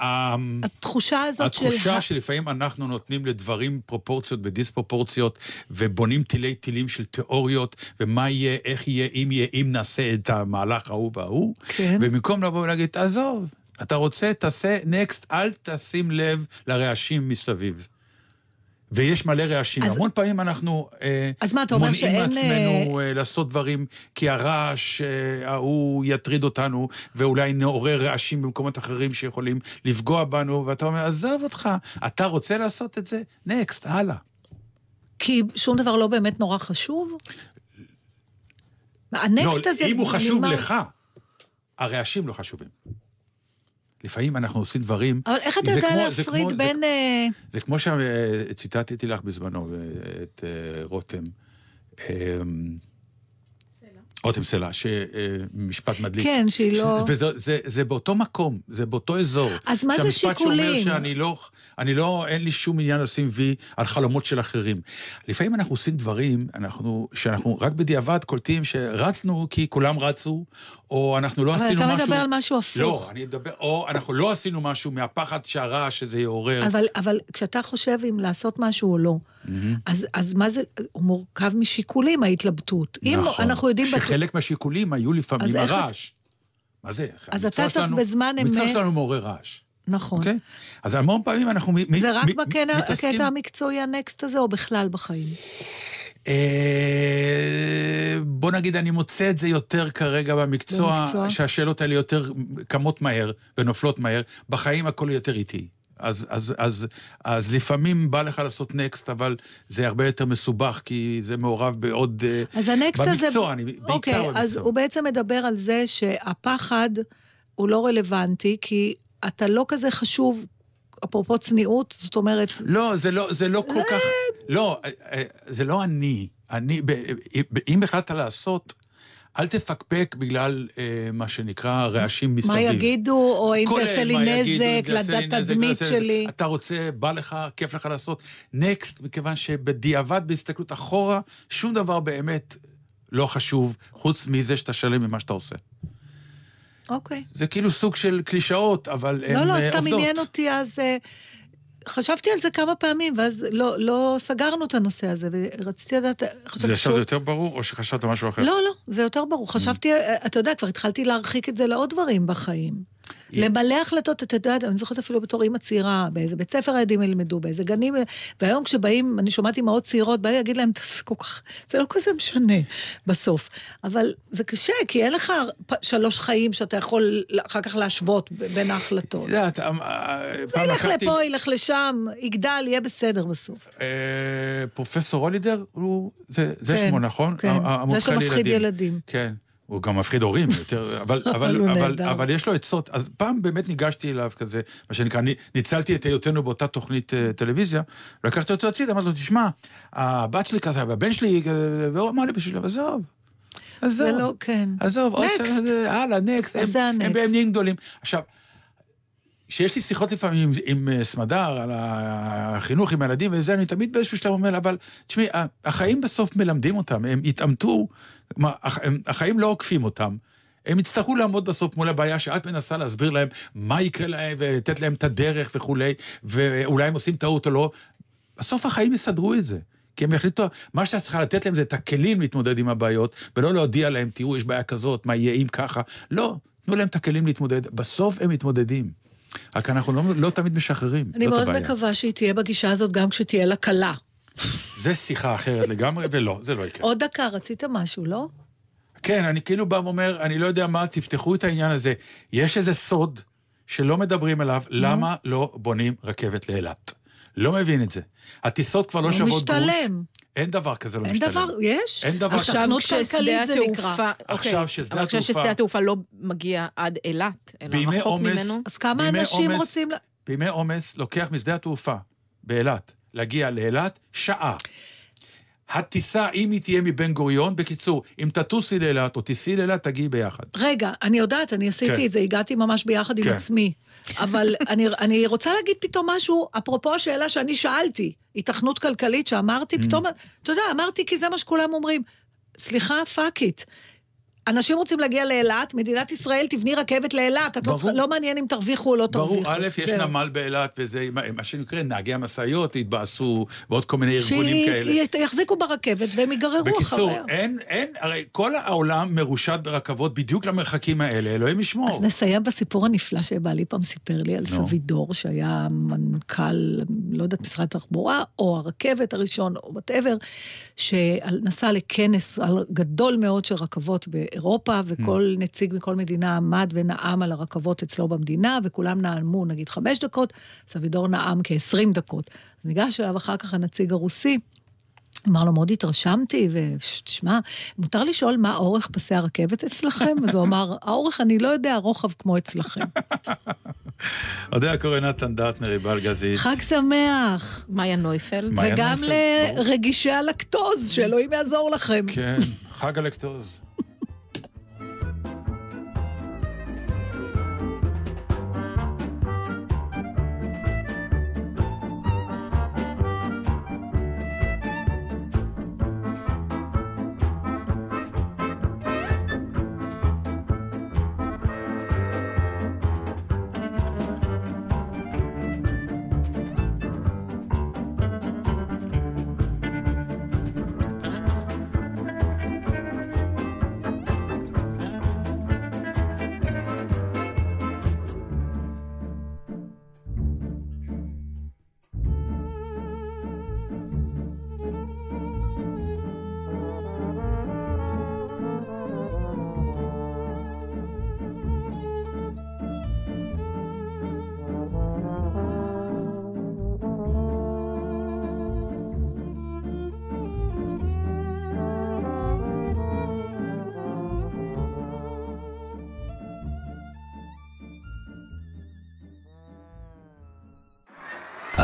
ה- התחושה הזאת של... התחושה שלפעמים אנחנו נותנים לדברים פרופורציות ודיספרופורציות, ובונים תילי תילים של תיאוריות, ומה יהיה, איך יהיה, אם יהיה, אם נעשה את המהלך ההוא וההוא, כן. ובמקום לבוא ולהגיד, עזוב, אתה רוצה, תעשה נקסט, אל תשים לב לרעשים מסביב. ויש מלא רעשים. אז- המון פעמים אנחנו אה, אז מה, אתה אומר מונעים שאין, מעצמנו אה, לעשות דברים, כי הרעש אה, ההוא יטריד אותנו, ואולי נעורר רעשים במקומות אחרים שיכולים לפגוע בנו, ואתה אומר, עזוב אותך, אתה רוצה לעשות את זה? נקסט, הלאה. כי שום דבר לא באמת נורא חשוב? הנקסט לא, הזה... אם הוא חשוב נגמר- לך, הרעשים לא חשובים. לפעמים אנחנו עושים דברים... אבל איך אתה זה יודע כמו- זה להפריד זה בין... אה, זה כמו שציטטתי לך בזמנו, אה, את אה, רותם. אה, רותם סלע, שמשפט מדליק. כן, שהיא לא- וזה זה, זה באותו מקום, זה באותו אזור. אז מה זה שהמשפט שיקולים? שאומר שאני לא, אני לא, אין לי שום עניין לשים וי על חלומות של אחרים. לפעמים אנחנו עושים דברים, אנחנו, שאנחנו רק בדיעבד קולטים שרצנו כי כולם רצו, או אנחנו לא אבל עשינו אתה משהו... מדבר על משהו הפוך. לא, אני מדבר, או אנחנו לא עשינו משהו מהפחד שהרעש הזה יעורר. אבל, אבל כשאתה חושב אם לעשות משהו או לא, מהמם. אז, אז מה זה, הוא מורכב משיקולים, ההתלבטות. אם נכון. אנחנו יודעים... בטוח- שחלק מהשיקולים היו לפעמים איך הרעש. מה זה? אז המקצוע אתה צריך בזמן המקצוע אמת- שלנו מעורר רעש. נכון. אוקיי? אז המון פעמים אנחנו מ- מ- זה רק מ- בקטע מתעסקים- הקטע המקצועי הנקסט הזה, או בכלל בחיים? אה, בוא נגיד, אני מוצא את זה יותר כרגע במקצוע, במקצוע? שהשאלות האלה יותר קמות מהר ונופלות מהר. בחיים הכל יותר איטי. אז, אז, אז, אז לפעמים בא לך לעשות נקסט, אבל זה הרבה יותר מסובך, כי זה מעורב בעוד... אה, אז הנקסט הזה... במקצוע, אני, בעיקר אוקיי, במקצוע. אז הוא בעצם מדבר על זה שהפחד הוא לא רלוונטי, כי אתה לא כזה חשוב, אפרופו צניעות, זאת אומרת... לא, זה לא, זה לא כל כך... לא, אה, אה, זה לא אני. אני, אם החלטת לעשות, אל תפקפק בגלל אה, מה שנקרא רעשים מסביב. מה יגידו, או אם זה יעשה לי נזק, נזק, לתדמית שלי. אתה רוצה, בא לך, כיף לך לעשות נקסט, מכיוון שבדיעבד, בהסתכלות אחורה, שום דבר באמת לא חשוב, חוץ מזה שאתה שלם ממה שאתה עושה. אוקיי. זה כאילו סוג של קלישאות, אבל הן לא, לא, אה, סתם עובדות. עניין אותי אז... חשבתי על זה כמה פעמים, ואז לא, לא סגרנו את הנושא הזה, ורציתי לדעת... זה חשבתי עכשיו שהוא- יותר ברור, או שחשבת משהו אחר? לא, לא, זה יותר ברור. חשבתי, אה, אתה יודע, כבר התחלתי להרחיק את זה לעוד דברים בחיים. למלא החלטות, אתה יודע, אני זוכרת אפילו בתור אימא צעירה, באיזה בית ספר הילדים ילמדו, באיזה גנים, והיום כשבאים, אני שומעת אימהות צעירות, באים להגיד להם, "זה כל כך, זה לא כזה משנה בסוף. אבל זה קשה, כי אין לך שלוש חיים שאתה יכול אחר כך להשוות בין ההחלטות. את יודעת, אה, פעם ילך לקחתי... לפה, ילך לשם, יגדל, יהיה בסדר בסוף. אה, פרופסור הולידר. זה כן, שמו, נכון? כן. זה שמפחיד ילדים. כן. הוא גם מפחיד הורים *laughs* יותר, אבל, אבל, אבל, נהדר. אבל יש לו עצות. אז פעם באמת ניגשתי אליו כזה, מה שנקרא, אני ניצלתי את היותנו באותה תוכנית אה, טלוויזיה, לקחתי אותו הצידה, אמרתי לו, תשמע, הבת שלי כזה, והבן שלי, כזה", והוא אמר לי בשבילו, עזוב. עזוב, זה לא, כן. עזוב. שנה, הלאה, נקסט. הם נהיים גדולים. עכשיו, כשיש לי שיחות לפעמים עם, עם אה, סמדר על החינוך עם הילדים וזה, אני תמיד באיזשהו שלב אומר, אבל תשמעי, החיים בסוף מלמדים אותם, הם יתעמתו, החיים לא עוקפים אותם. הם יצטרכו לעמוד בסוף מול הבעיה שאת מנסה להסביר להם מה יקרה להם ולתת להם את הדרך וכולי, ואולי הם עושים טעות או לא. בסוף החיים יסדרו את זה. כי הם יחליטו, מה שאת צריכה לתת להם זה את הכלים להתמודד עם הבעיות, ולא להודיע להם, תראו, יש בעיה כזאת, מה יהיה אם ככה. לא, תנו להם את הכלים להתמודד. בסוף הם מתמודדים. רק אנחנו לא, לא תמיד משחררים, אני מאוד הבעיה. מקווה שהיא תהיה בגישה הזאת גם כשתהיה לה כלה. זה שיחה אחרת לגמרי, ולא, זה לא יקרה. עוד דקה, רצית משהו, לא? כן, אני כאילו בא ואומר, אני לא יודע מה, תפתחו את העניין הזה. יש איזה סוד שלא מדברים עליו, למה לא בונים רכבת לאילת? לא מבין את זה. הטיסות כבר לא לא שוות גרוש. משתלם. אין דבר כזה לא אין משתלם. דבר, יש? אין דבר עכשיו תכנות כששדה. התעופה, עכשיו אוקיי, ששדה אבל התעופה- כששדה התעופה לא מגיע עד אילת, אלא בימי רחוק ממנו. אז כמה אנשים עומס- רוצים... בימי עומס לוקח משדה התעופה באילת, להגיע לאילת, שעה. הטיסה, אם היא תהיה מבן גוריון, בקיצור, אם תטוסי לאילת או תיסעי לאילת, תגיעי ביחד. רגע, אני יודעת, אני עשיתי כן. את זה, הגעתי ממש ביחד עם כן. עצמי. אבל *laughs* אני, אני רוצה להגיד פתאום משהו, אפרופו השאלה שאני שאלתי, היתכנות כלכלית שאמרתי, Mm. פתאום, אתה יודע, אמרתי כי זה מה שכולם אומרים. סליחה, fuck it. אנשים רוצים להגיע לאילת, מדינת ישראל תבני רכבת לאילת, את לא, ברור. צריכה, לא מעניין אם תרוויחו או לא תרוויחו. ברור, א', יש זהו. נמל באילת, וזה מה- שנקרא, נהגי המשאיות התבאסו, ועוד כל מיני ארגונים כאלה. שיחזיקו ברכבת והם ייגררו בקיצור, אחריה. אין, אין, הרי כל העולם מרושת ברכבות בדיוק למרחקים האלה, אלוהים ישמור. אז נסיים בסיפור הנפלא שבעלי פעם סיפר לי על נו. סבידור, שהיה מנכ"ל, לא יודעת, משרד התחבורה, או הרכבת הראשון, או whatever, שנסע לכנס גדול מאוד של רכבות באירופה, וכל נציג מכל מדינה עמד ונאם על הרכבות אצלו במדינה, וכולם נאמו נגיד חמש דקות, סבידור נאם כ-20 דקות. אז ניגש אליו אחר כך הנציג הרוסי, אמר לו, מאוד התרשמתי, ותשמע, מותר לשאול מה אורך פסי הרכבת אצלכם? אז הוא אמר, האורך אני לא יודע, רוחב כמו אצלכם. *laughs* יודע קורא נתן דטנר, עיבל גזית. חג שמח. מאיה נויפלד. וגם. לרגישי הלקטוז, שאלוהים יעזור לכם. כן, חג הלקטוז.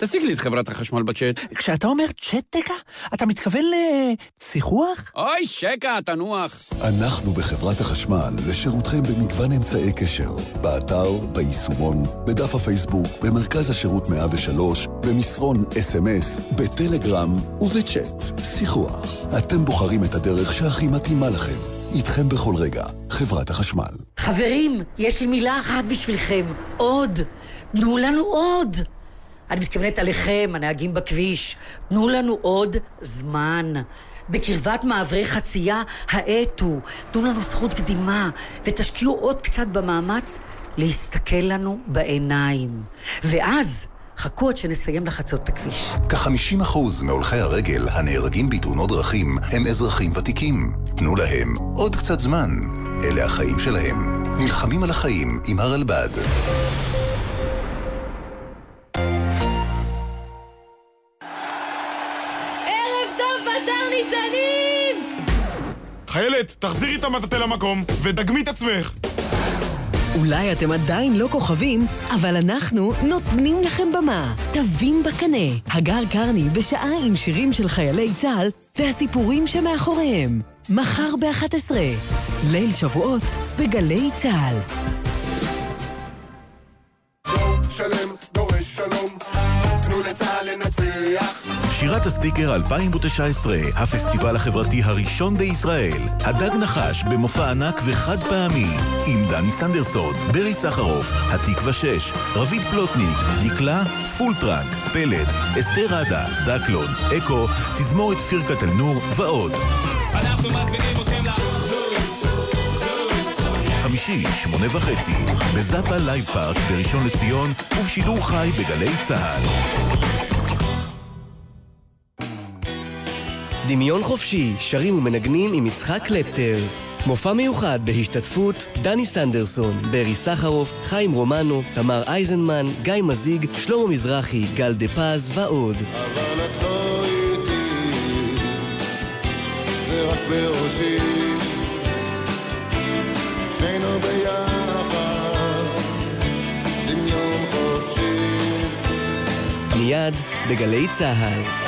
תשיג לי את חברת החשמל בצ'אט. כשאתה אומר צ'טקה, אתה מתכוון לשיחוח? אוי, שקה, תנוח. אנחנו בחברת החשמל לשירותכם במגוון אמצעי קשר. באתר, ביישומון, בדף הפייסבוק, במרכז השירות 103, במסרון אס.אם.אס, בטלגרם ובצ'אט. שיחוח. אתם בוחרים את הדרך שהכי מתאימה לכם. איתכם בכל רגע, חברת החשמל. חברים, יש לי מילה אחת בשבילכם. עוד. תנו לנו עוד. אני מתכוונת עליכם, הנהגים בכביש. תנו לנו עוד זמן. בקרבת מעברי חצייה, האטו. תנו לנו זכות קדימה, ותשקיעו עוד קצת במאמץ להסתכל לנו בעיניים. ואז... חכו עד שנסיים לחצות את הכביש. כ-50% מהולכי הרגל הנהרגים בתאונות דרכים הם אזרחים ותיקים. תנו להם עוד קצת זמן. אלה החיים שלהם. נלחמים על החיים עם הרלב"ד. חיילת, תחזירי את המטאטא למקום ודגמי את עצמך. אולי אתם עדיין לא כוכבים, אבל אנחנו נותנים לכם במה. תווים בקנה, הגר קרני בשעה עם שירים של חיילי צה"ל והסיפורים שמאחוריהם. מחר ב-11, ליל שבועות בגלי צה"ל. שירת הסטיקר 2019, הפסטיבל החברתי הראשון בישראל. הדג נחש במופע ענק וחד פעמי, עם דני סנדרסון, ברי סחרוף, התקווה 6, רביד פלוטניק, דקלה, פול טראנק, פלד, אסתר ראדה, דקלון, אקו, תזמורת פירקת אל-נור ועוד. אנחנו מזמינים אתכם. חמישי, שמונה וחצי, בזאפה לייב פארק בראשון לציון, ובשידור חי בגלי צה"ל. דמיון חופשי, שרים ומנגנים עם יצחק קלפטר. מופע מיוחד בהשתתפות דני סנדרסון, ברי סחרוף, חיים רומנו, תמר אייזנמן, גיא מזיג, שלמה מזרחי, גל דה פז ועוד. אבל את לא איתי, זה רק בראשי. שנינו ביחד, דמיון חופשי. מיד בגלי צה"ל.